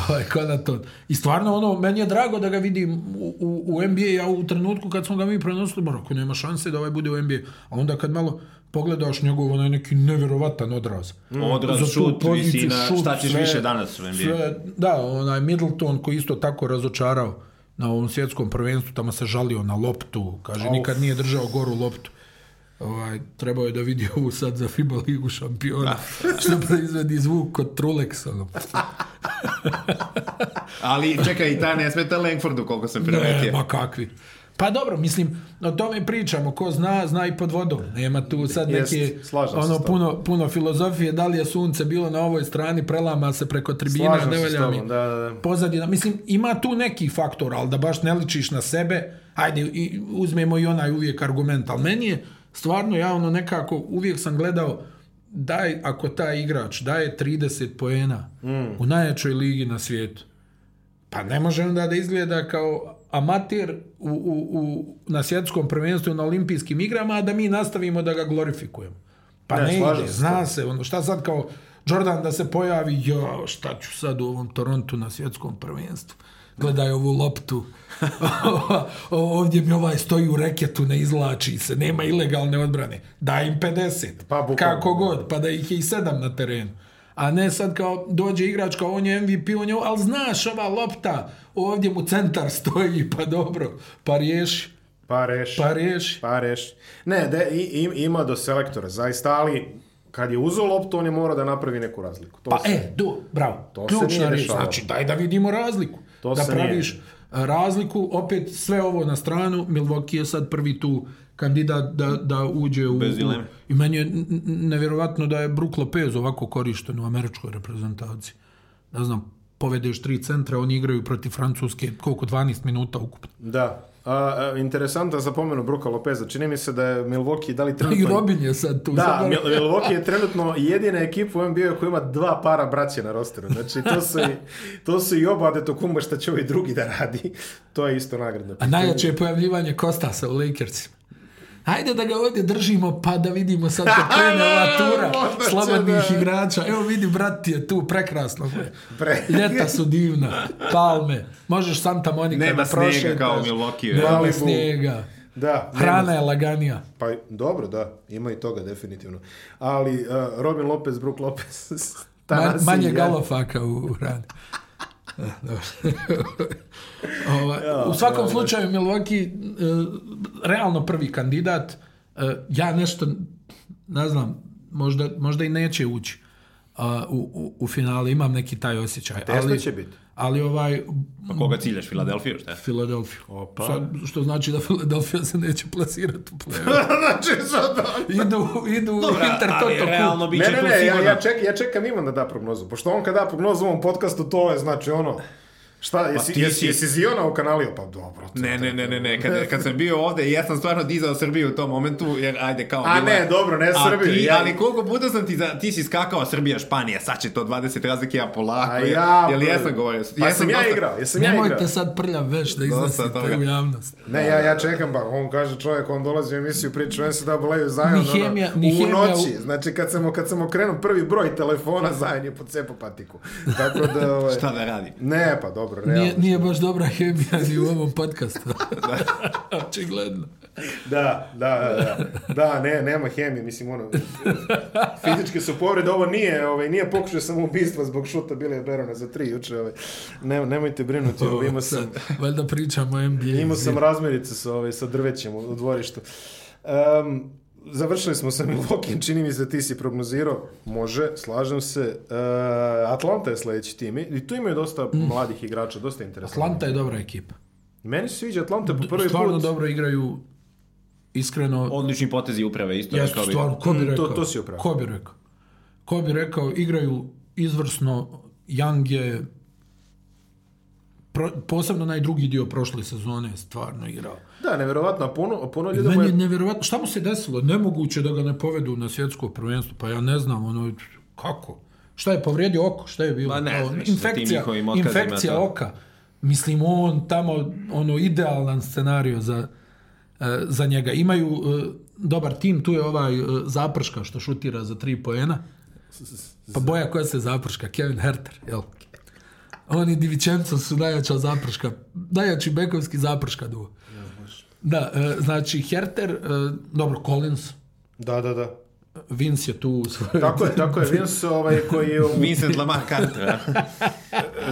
Ovaj, Konaton. Da I stvarno, ono, meni je drago da ga vidim u, u, u NBA, ja u trenutku kad smo ga mi prenosili, bar ako nema šanse da ovaj bude u NBA. A onda kad malo pogledaš njegov onaj neki nevjerovatan odraz. Mm. Odraz, Za šut, visina, šut, šta ćeš sve, više danas u NBA? Sve, da, onaj Middleton koji isto tako razočarao na ovom svjetskom prvenstvu, tamo se žalio na loptu, kaže, Auf. nikad nije držao goru loptu. Ovaj, trebao je da vidi ovu sad za FIBA ligu šampiona, da. što proizvedi zvuk kod Trulex, ono. Ali čekaj, i ta ne smeta Langfordu koliko sam primetio. Ne, ma kakvi. Pa dobro, mislim, o tome pričamo, ko zna, zna i pod vodom. Nema tu sad neke Jest, ono puno, puno filozofije, da li je sunce bilo na ovoj strani, prelama se preko tribina, nevalja mi. Da, da, da, Pozadina, mislim, ima tu neki faktor, ali da baš ne ličiš na sebe, ajde, i, uzmemo i onaj uvijek argument, ali meni je stvarno ja ono nekako uvijek sam gledao daj ako taj igrač daje 30 poena mm. u najjačoj ligi na svijetu pa ne može onda da izgleda kao amater u, u, u, na svjetskom prvenstvu na olimpijskim igrama a da mi nastavimo da ga glorifikujemo pa ne, ne ide, zna se ono, šta sad kao Jordan da se pojavi, jo, šta ću sad u ovom Torontu na svjetskom prvenstvu gledaj ovu loptu, ovdje mi ovaj stoji u reketu, ne izlači se, nema ilegalne odbrane, daj im 50, pa, bukval. kako god, pa da ih je i sedam na terenu. A ne sad kao dođe igrač kao on je MVP, on je, ali znaš ova lopta, ovdje mu centar stoji, pa dobro, pa riješi. Pa reši. Pa reši. Pa reši. Ne, de, im, ima do selektora, zaista, ali kad je uzeo loptu, on je morao da napravi neku razliku. To pa se, e, do, bravo. To Ključna se nije riječ, znači daj da vidimo razliku. To da praviš nije. razliku, opet sve ovo na stranu, Milwaukee je sad prvi tu kandidat da, da uđe u... Bez dileme. I meni je nevjerovatno da je Brook Lopez ovako korišten u američkoj reprezentaciji. Ne znam, povedeš tri centra, oni igraju protiv Francuske koliko 12 minuta ukupno. Da. Uh, e, interesantno za pomenu Bruka Lopeza. Čini mi se da je Milwaukee da li trenutno... I Robin je sad tu. Da, Mil Milwaukee je trenutno jedina ekipa u NBA koja ima dva para braće na rosteru. Znači, to su, i, to su i oba Adetokumba šta će ovaj drugi da radi. To je isto nagradno. A najjače je pojavljivanje Kostasa u Lakersima. Hajde da ga ovdje držimo pa da vidimo sad kako krene ova tura slobodnih da. igrača. Evo vidi, brat je tu, prekrasno. Pre... Ljeta su divna, palme. Možeš Santa Monica Nema da prošetaš. snijega kao Milwaukee. Nema Malibu. snijega. Da, Hrana nema... je laganija. Pa dobro, da, ima i toga definitivno. Ali uh, Robin Lopez, Brook Lopez, Man, manje galofaka u hrani. Ova, u svakom slučaju Milwaukee e, realno prvi kandidat e, ja nešto ne znam možda, možda i neće ući u, u, u finale imam neki taj osjećaj teško ali, će biti Ali ovaj... Pa koga ciljaš, Filadelfiju, šta? Filadelfiju. Opa. Sad, što znači da Filadelfija se neće plasirati u play znači sad da... Idu, idu Dobra, Intertoto. Ali realno biće ne, ne, ne, ja, ja, ček, ja čekam Ivan da da prognozu. Pošto on kad da prognozu u ovom podcastu, to je znači ono... Šta, pa jesi, pa jesi, si... jesi zionao kanalio? Pa dobro. To, ne, ne, ne, ne, ne, kad, kad sam bio ovde, ja sam stvarno dizao Srbiju u tom momentu, jer ajde kao... A bila... ne, dobro, ne Srbiju. Ti, ja... Ali koliko puta sam ti, ti si skakao Srbija, Španija, sad će to 20 razlike, ja polako. A ja, jer, ja pa- sam govorio. Pa ja sam igrao, jesam ja igrao. Nemojte sad prlja veš da iznosite u javnost. Ne, ja, ja čekam, pa on kaže čovjek, on dolazi u emisiju, priča, on se da boleju zajedno. Ni hemija, ono, ni u hemija, noći, znači kad sam, kad sam okrenuo prvi broj telefona, zajedno je po cepu patiku. Tako da... Ovaj, Šta da radi? Ne, pa dobro dobro, realno. Nije, nije baš dobra hemija ni u ovom podcastu. Da. Očigledno. da, da, da, da. Da, ne, nema hemije, mislim, ono, fizičke su povrede, ovo nije, ovaj, nije pokušaj samoubistva zbog šuta Bilija Berona za tri juče, ovaj. Ne, nemojte brinuti, ovaj, imao sam... Valjda pričamo o NBA. Imao sam razmirice sa, ovaj, sa drvećem u, u dvorištu. Um, završili smo sa Milwaukee, čini mi se ti si prognozirao, može, slažem se, e, Atlanta je sledeći tim i tu imaju dosta mm. mladih igrača, dosta interesantno. Atlanta je dobra ekipa. Meni se sviđa Atlanta po prvi Stvarno put. Stvarno dobro igraju, iskreno... Odlični potezi uprave, isto Jesu, rekao bi. Stvarno, ko bi mm, rekao? To, to si upravo. Ko bi rekao? Ko bi rekao, igraju izvrsno, Young je Pro, posebno onaj drugi dio prošle sezone stvarno igrao. Da, neverovatno, puno, puno ljudi... Meni neverovatno, šta mu se desilo? Nemoguće da ga ne povedu na svjetsko prvenstvo, pa ja ne znam, ono, kako? Šta je povrijedio oko? Šta je bilo? Ma ne, znaš, infekcija, infekcija da. oka. Mislim, on tamo, ono, idealan scenario za, e, za njega. Imaju e, dobar tim, tu je ovaj e, Zaprška što šutira za tri poena. Pa boja koja se Zaprška, Kevin Herter, jel? Oni Divičenco su najjača zaprška, najjači bekovski zaprška duo. Da, e, znači Herter, e, dobro, Collins. Da, da, da. Vince je tu u Tako je, tako je. Vince ovaj, koji je... U... Vincent Lamar Carter. Da.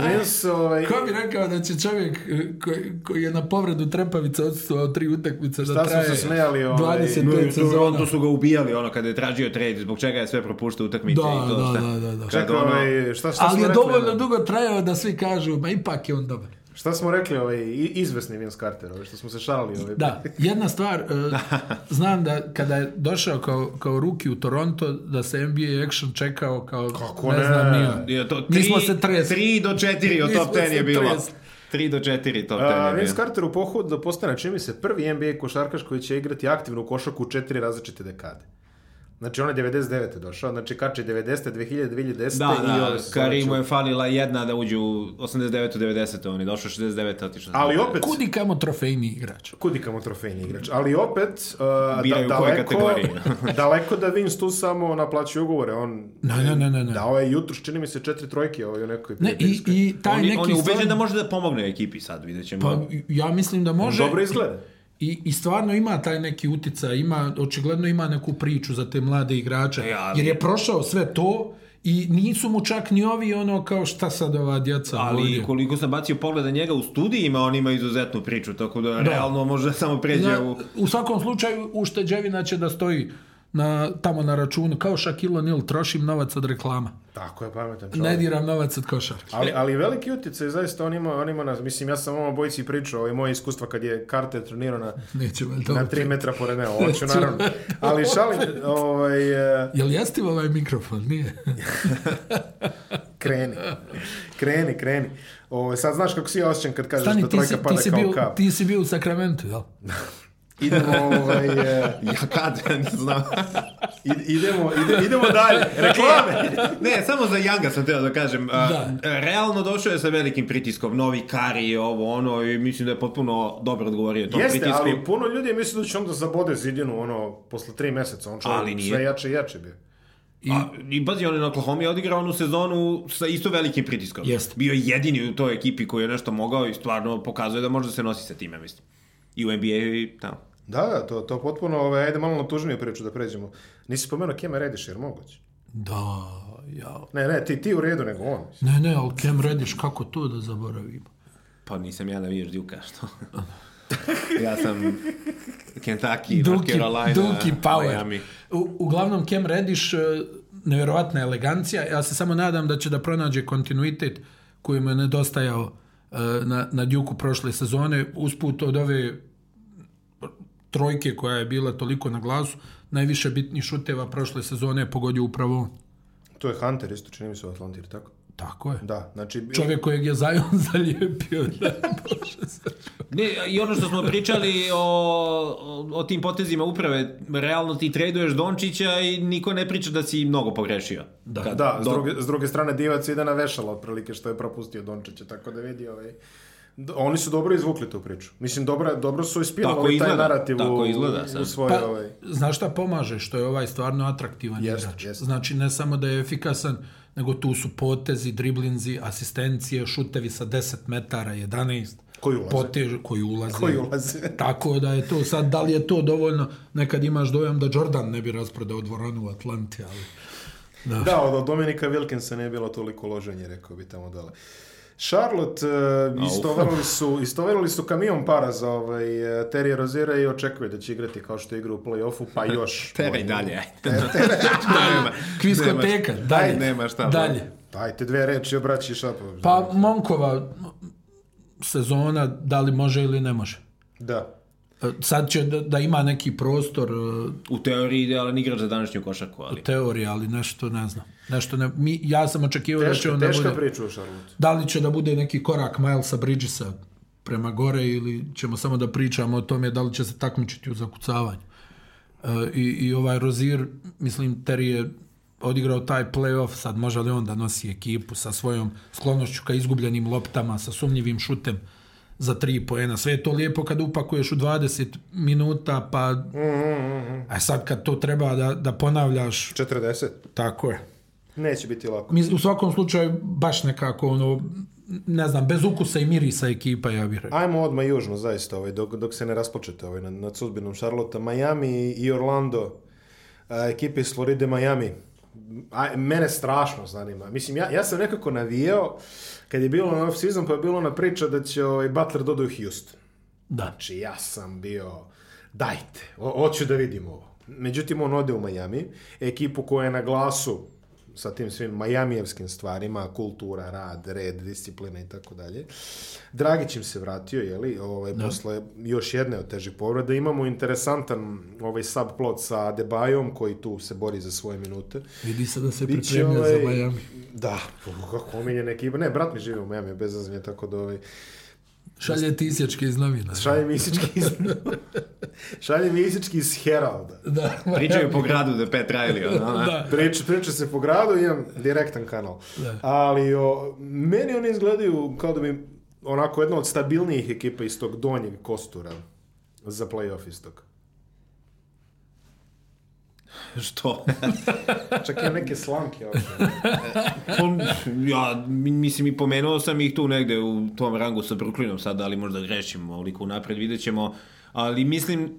Reels, ovaj... Ko bi rekao da će čovjek eh, koji, koji je na povredu trepavica odstovao tri utakmice da traje se smijali, ovaj... 25 no, sezona. To su ga ubijali ono kada je tražio trade, zbog čega je sve propuštao utakmice. Da, i to, da, šta, da, da, da. Čekaj, ono... Ovaj, šta, šta Ali je dovoljno dugo trajao da svi kažu, ma ipak je on dobar. Šta smo rekli, ovaj, izvesni Vince Carter, ovaj, što smo se šalili. Ovaj. Da, jedna stvar, e, da. znam da kada je došao kao, kao ruki u Toronto, da se NBA Action čekao kao, Kako ne, ne znam, nije. To, tri, Nismo se tresli. 3 do 4 od top 10 je bilo. 3 do 4 top 10 je bilo. Vince Carter u pohodu da postane, čini mi se, prvi NBA košarkaš koji će igrati aktivnu košaku u četiri različite dekade. Znači on je 99. došao, znači Kače 90. 2000, 2010. Da, i da, Karimu je falila jedna da uđe u 89. 90. On je došao 69. otišao. Ali opet... Kudi kamo trofejni igrač. Kudi kamo trofejni igrač. Ali opet... Uh, da- Biraju da, daleko, kategorije. daleko da Vince tu samo naplaćuje ugovore. On, ne, ne, ne, ne, ne. Dao je jutro, čini mi se, četiri trojke ovaj, nekoj ne, i, i taj on, neki on je ubeđen stvar... da može da pomogne ekipi sad, vidjet ćemo. Pa, ja mislim da može. On dobro izgleda. I, I stvarno ima taj neki uticaj, ima, očigledno ima neku priču za te mlade igrače, ja, e, jer je prošao sve to i nisu mu čak ni ovi ono kao šta sad ova djeca ali ovdje. koliko sam bacio pogleda njega u studijima on ima izuzetnu priču tako da, da. realno može samo pređe u... u svakom slučaju ušteđevina će da stoji na, tamo na računu, kao Shaquille O'Neal, trošim novac od reklama. Tako je, pametan čovjek. Ne diram novac od košarke. Ali, ali veliki utjecaj, zaista, on ima, on ima nas, mislim, ja sam ovom bojici pričao i moje iskustva kad je Carter trenirao na, Neću na tri metra pored mene, hoću naravno. Ali šalim, ovaj... E- jel jestiv ovaj mikrofon, nije? kreni, kreni, kreni. O, ovaj, sad znaš kako si ja kad kažeš Stani, da trojka pada kao bio, kap. Ti si bio u Sakramentu, jel? Idemo, ovaj, e, ja kad, ne znam. idemo, ide, idemo dalje. Reklame. Ne, samo za Yanga sam teo da kažem. Da. Realno došao je sa velikim pritiskom, novi kari, i ovo, ono, i mislim da je potpuno dobro odgovorio tom Jeste, pritisku. ali puno ljudi misle da će on da zabode zidinu, ono, posle 3 meseca. On čovjek sve jače i jače bio. I, A, i bazi, on je na Oklahoma odigrao onu sezonu sa isto velikim pritiskom. Jest. Bio je jedini u toj ekipi koji je nešto mogao i stvarno pokazuje da može da se nosi sa time, mislim. I u NBA i tamo. Da, da, to, to potpuno, ovaj, ajde malo na tužniju priču da pređemo. Nisi spomenuo Kema Rediš, jer moguće. Da, ja... Ne, ne, ti, ti u redu, nego on. Ne, ne, ali Kem Rediš, kako to da zaboravim? Pa nisam ja navijaš Duka, što? ja sam Kentucky, Duki, North Carolina, Duki Power. Miami. U, uglavnom, Kem Rediš, e, nevjerovatna elegancija. Ja se samo nadam da će da pronađe kontinuitet koji mu je nedostajao e, na, na Duku prošle sezone. Usput od ove trojke koja je bila toliko na glasu, najviše bitnih šuteva prošle sezone je pogodio upravo on. To je Hunter isto, čini mi se u Atlantir, tako? Tako je. Da, znači... Čovjek kojeg je Zion zalijepio. Da, Bože ne, I ono što smo pričali o, o, tim potezima uprave, realno ti traduješ Dončića i niko ne priča da si mnogo pogrešio. Da, Kad, da s, druge, s druge strane Divac ide na vešalo otprilike što je propustio Dončića, tako da vidi ovaj oni su dobro izvukli tu priču. Mislim, dobro, dobro su ispilovali taj narativ tako u, izgleda u svoj... Pa, ovaj... Znaš šta pomaže? Što je ovaj stvarno atraktivan jest, igrač. Jest. Znači, ne samo da je efikasan, nego tu su potezi, driblinzi, asistencije, šutevi sa 10 metara, 11 koji ulaze. Poteže, koji ulaze. Koji ulaze. Tako da je to, sad da li je to dovoljno, nekad imaš dojam da Jordan ne bi rasprodao dvoranu u Atlanti, ali... Da, da od Dominika Wilkinsa ne je bilo toliko loženje, rekao bi tamo dole. Charlotte uh, istovarili su, istovarili su kamion para za ovaj, e, Terry Rozira i očekuje da će igrati kao što igra u plej-ofu, pa još. Teraj dalje, ajde. Kviskoteka, dalje. Nema šta. Dalje. Da. Dajte dve reči, obraći šapo. Pa Monkova sezona, da li može ili ne može? Da. E, sad će da, da ima neki prostor... E, u teoriji idealan igrač za današnju košarku, ali... U teoriji, ali nešto ne znam. Nešto ne, mi, ja sam očekivao da će on da bude... Teška priča u Charlotte. Da li će da bude neki korak Milesa Bridgesa prema gore ili ćemo samo da pričamo o tome da li će se takmičiti u zakucavanju. E, i, I ovaj Rozir, mislim, Terry je odigrao taj playoff, sad može li on da nosi ekipu sa svojom sklonošću ka izgubljenim loptama, sa sumnjivim šutem za tri poena. Sve je to lijepo kad upakuješ u 20 minuta, pa... A sad kad to treba da, da ponavljaš... 40. Tako je. Neće biti lako. Mi, u svakom slučaju, baš nekako, ono, ne znam, bez ukusa i mirisa ekipa, ja bih rekao. Ajmo odmah južno, zaista, ovaj, dok, dok se ne raspočete ovaj, nad, nad sudbinom Charlotte. Miami i Orlando, ekipe iz Floride, Miami a, mene strašno zanima. Mislim, ja, ja sam nekako navijao, kad je bilo na off-season, pa je bilo na priča da će ovaj Butler dodao da Houston. Da. Znači, ja sam bio, dajte, hoću da vidim ovo. Međutim, on ode u Miami, ekipu koja je na glasu sa tim svim majamijevskim stvarima, kultura, rad, red, disciplina i tako dalje. Dragić im se vratio, je li, ovaj, da. posle još jedne od težih povreda. Imamo interesantan ovaj subplot sa Debajom, koji tu se bori za svoje minute. Vidi se da se Biće, pripremlja ovaj, za Miami. Da, kako omiljena ekipa. Ne, brat mi živi u Miami, bez azmije, tako da ovaj, Šalje tisjačke iz novina. Da. Šalje misički iz... šalje misički iz Heralda. Da. Pričaju po gradu da Pet Riley. Ono, da. Prič, priča se po gradu imam direktan kanal. Da. Ali o, meni oni izgledaju kao da bi onako jedna od stabilnijih ekipa iz tog donjeg kostura za playoff iz tog. Što? Čak i neke slanke ovdje. On, ja, mislim, i pomenuo sam ih tu negde u tom rangu sa Brooklynom sad, ali možda grešim oliko napred, vidjet ćemo. Ali mislim,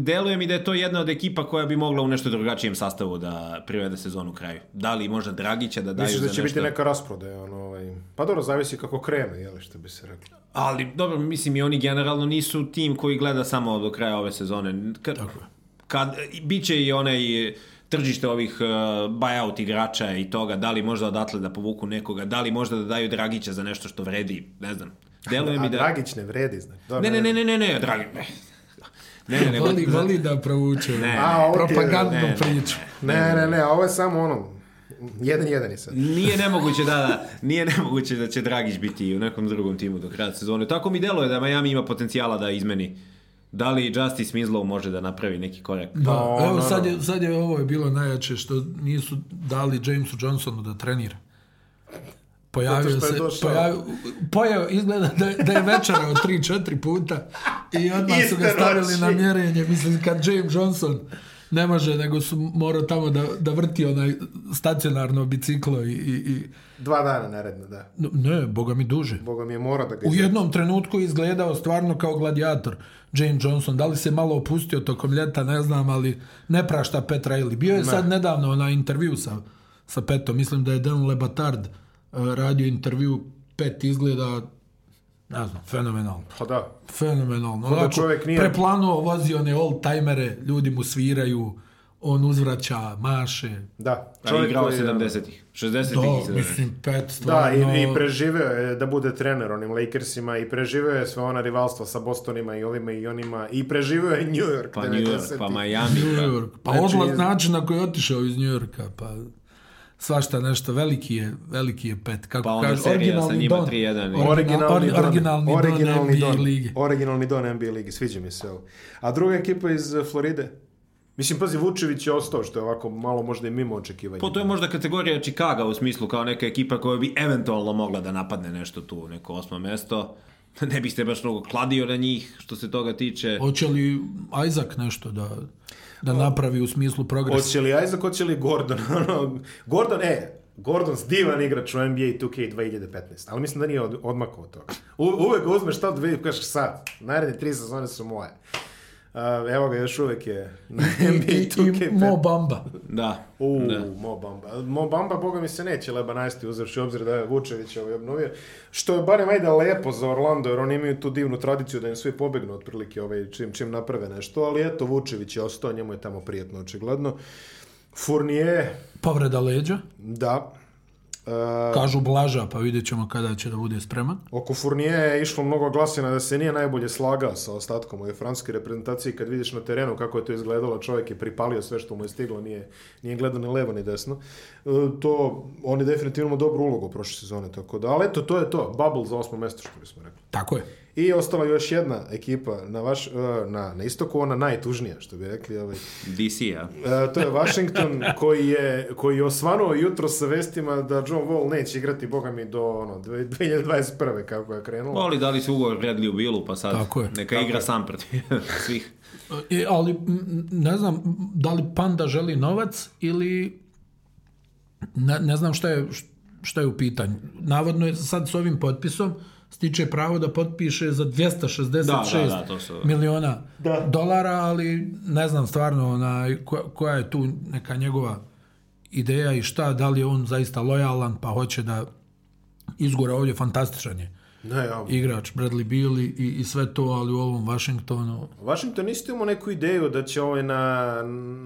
deluje mi da je to jedna od ekipa koja bi mogla u nešto drugačijem sastavu da privede sezonu kraju. Da li možda Dragića da daju Misliš da će nešto... biti neka rasprodaja, ono, ovaj... Pa dobro, zavisi kako krene, jel, što bi se reklo. Ali, dobro, mislim, i oni generalno nisu tim koji gleda samo do kraja ove sezone. K Tako kad, biće i onaj tržište ovih uh, buyout igrača i toga, da li možda odatle da povuku nekoga, da li možda da daju Dragića za nešto što vredi, ne znam. Deluje mi da... Dragić ne vredi, znači. Ne, ne, ne, ne, ne, ne, Dragić, ne. Ne, ne, ne, voli, voli da provuče ne, a, propagandnu ne, priču. Ne, ne, ne, ovo je samo ono, jedan jedan i sad. Nije nemoguće, da, da, nije nemoguće da će Dragić biti u nekom drugom timu do kraja sezone. Tako mi deluje da Miami ima potencijala da izmeni da li Justice Mizlow može da napravi neki korak? Da, da evo sad je, sad je ovo je bilo najjače što nisu dali Jamesu Johnsonu da trenira. Pojavio se, pojavio, pojavio, izgleda da, da je večera od 3-4 puta i odmah su ga stavili na mjerenje. Mislim, kad James Johnson ne može, nego su morao tamo da, da vrti onaj stacionarno biciklo i, i, i... Dva dana naredno, da. Ne, boga mi duže. Boga mi je mora da ga U jednom trenutku izgledao stvarno kao gladijator Jane Johnson. Da li se malo opustio tokom ljeta, ne znam, ali ne prašta Petra ili. Bio je ne. sad nedavno na intervju sa, sa Petom. Mislim da je Dan Lebatard eh, radio intervju Pet izgleda ne znam, fenomenalno. Pa da. Fenomenalno. Onako, da čovjek nije... Preplanuo, vozi one old-timere, ljudi mu sviraju, on uzvraća, maše. Da, čovjek igrao 70-ih, 60-ih. Da, mislim, da pet stvarno... Da, i, i preživeo je da bude trener onim Lakersima i preživeo je sve ona rivalstva sa Bostonima i ovima i onima i preživeo je New York. Pa 90. New York, pa Miami. New pa- York, pa znači, odlaz način na koji je otišao iz New Yorka, pa svašta nešto. Veliki je, veliki je pet. Kako pa kažu, originalni Don. Originalni, originalni, Don, originalni, originalni NBA Don ligi. Originalni Don NBA ligi, sviđa mi se ovo. A druga ekipa iz eh, Floride? Mislim, pazi, Vučević je ostao, što je ovako malo možda i mimo očekivanja. Po pa to je možda kategorija Čikaga u smislu kao neka ekipa koja bi eventualno mogla da napadne nešto tu, neko osmo mesto. ne bih se baš mnogo kladio na njih što se toga tiče. Hoće li Isaac nešto da da pa, napravi u smislu progresa? Hoće li Isaac, hoće li Gordon? Gordon, e, Gordon divan igrač u NBA 2K 2015, ali mislim da nije od, odmakao od toga. U, uvek uzmeš šta da dve, kažeš sad, naredne tri sezone su moje evo ga, još uvek je na NBA 2K. I, i Mo Bamba. Da. Uh, da. Mo Bamba. Mo Bamba, boga mi se neće leba najesti uzevši obzir da je Vučević ovaj obnovio. Što je barem ajde lepo za Orlando, jer oni imaju tu divnu tradiciju da im svi pobegnu otprilike ovaj, čim, čim naprave nešto. Ali eto, Vučević je ostao, njemu je tamo prijetno očigledno. Fournier... Povreda leđa. Da. Uh, Kažu Blaža, pa vidjet ćemo kada će da bude spreman. Oko Furnije je išlo mnogo glasina da se nije najbolje slagao sa ostatkom ove francuske reprezentacije. Kad vidiš na terenu kako je to izgledalo, čovjek je pripalio sve što mu je stiglo, nije, nije gledao ni levo ni desno. Uh, to, on je definitivno dobru ulogu prošle sezone, tako da. Ali eto, to je to. Bubble za osmo mesto, što bismo rekli. Tako je. I ostala još jedna ekipa na, vaš, e, na, na istoku, ona najtužnija, što bi rekli. Ovaj. DC, ja. E, to je Washington koji je, koji je osvanuo jutro sa vestima da John Wall neće igrati, boga mi, do ono, 2021. kako je krenulo. Ali dali su ugovor redli u Bilu, pa sad Tako je. neka Tako igra je. sam protiv svih. E, ali, ne znam, da li Panda želi novac ili ne, ne znam šta je, šta je u pitanju. Navodno je sad s ovim potpisom stiče pravo da potpiše za 266 da, da, da, to su... miliona da. dolara, ali ne znam stvarno ona, koja, koja je tu neka njegova ideja i šta, da li je on zaista lojalan pa hoće da izgura ovdje fantastičan je ne, ja. igrač, Bradley Beal i, i sve to, ali u ovom Washingtonu... Washington isto ima neku ideju da će ovaj na,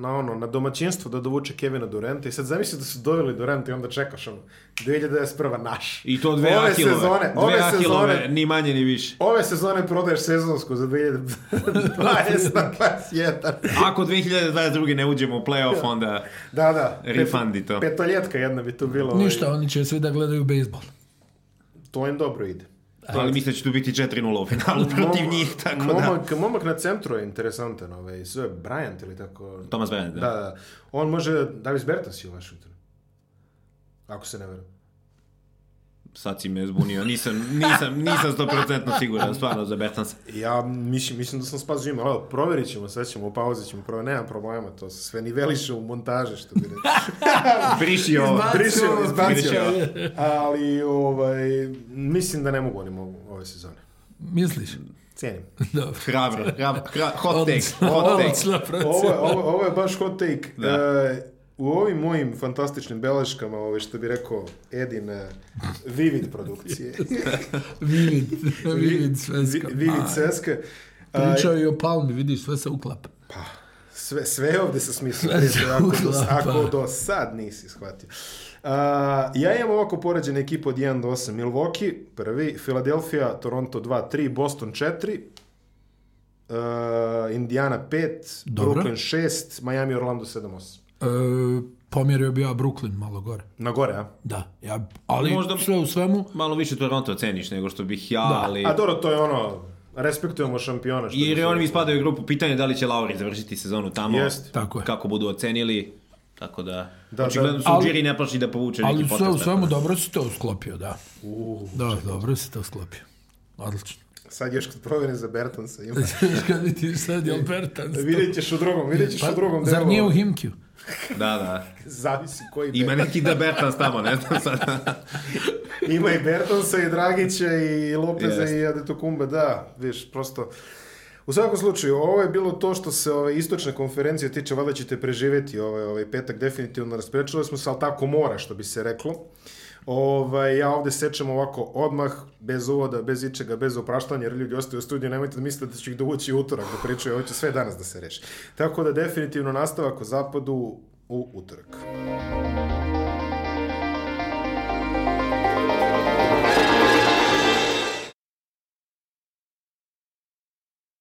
na, ono, na domaćinstvo da dovuče Kevina Duranta i sad zamisli da su doveli Duranta i onda čekaš ono, 2021. naš. I to dve ove ahilove. Sezone, dve ove ahilove, sezone, ni manje ni više. Ove sezone prodaješ sezonsku za 2021. na 21. Ako 2022. ne uđemo u playoff, onda da, da. refundi to. Petoljetka jedna bi tu bilo. Ništa, ovaj... oni će sve da gledaju bejsbol. To im dobro ide. Ali mislim da će tu biti 4-0 u finalu Mom, protiv njih, tako da? momak, da. Momak na centru je interesantan, ovaj, sve Bryant ili tako... Thomas Bryant, da. da. da. On može Davis Bertans i u Washingtonu. Ako se ne verujem sad si me zbunio, nisam, nisam, nisam 100% siguran, stvarno, za sam. Ja mislim, mislim da sam spas živim, ali proverit ćemo, sve ćemo, pauzit ćemo, prvo, nema problema, to se sve niveliše u montaže, što bi reći. Briši ovo. Briši ovo, izbacio. Ali, ovaj, mislim da ne mogu oni mogu ove sezone. Misliš? Cijenim. Dobro. Hrabro, hrabro, hra, hot take, hot take. Ovo, ovo, ovo je baš hot take. Da. Uh, u ovim mojim fantastičnim beleškama, ove što bi rekao Edin, eh, Vivid produkcije. vivid, Vivid Svenska. Vivid pa, Svenska. Pričao je o Palmi, vidi, sve se uklapa. Pa, sve, sve ovde sa smislom. Ako, do, ako do sad nisi shvatio. A, ja imam ovako poređene ekipu od 1 do 8. Milwaukee, prvi, Philadelphia, Toronto 2, 3, Boston 4, Uh, eh, Indiana 5, Dobro. Brooklyn 6, Miami Orlando 7, 8. E, pomjerio bi ja Brooklyn malo gore. Na gore, a? Da. Ja, ali Možda sve u svemu... Malo više Toronto ceniš nego što bih ja, da. ali... A dobro, to je ono... Respektujemo šampiona. Što Jer oni mi spadaju u grupu. Pitanje je da li će Lauri završiti sezonu tamo. Jest. Tako je. Kako budu ocenili. Tako da... Da, Očigledno su ali, da. ne plaši da povuče ali neki sve u svemu dobro si to usklopio, da. Uh, da, čekaj. dobro si to usklopio. Odlično. Sad još kad provjeri za Bertansa ima. kad ti sad je Bertans. Vidjet ćeš u drugom, vidjet ćeš pa, u drugom delu. Zar nije u Himkiju? Da, da. Zavisi koji Bertans. Ima neki da Bertans tamo, ne znam sad. Ima i Bertansa i Dragića i Lopeza yes. i Adetokumba, da, viš, prosto... U svakom slučaju, ovo je bilo to što se ove istočne konferencije tiče, valjda ćete preživeti ovaj, ovaj petak definitivno, rasprečali smo se, ali tako mora, što bi se reklo. Uh, Ovaj, ja ovde sečem ovako odmah, bez uvoda, bez ičega, bez opraštanja, jer ljudi ostaju u studiju, nemojte da mislite da ću ih dovući utorak da pričaju, ovo će sve danas da se reši. Tako da definitivno nastavak o zapadu u utorak. Muzika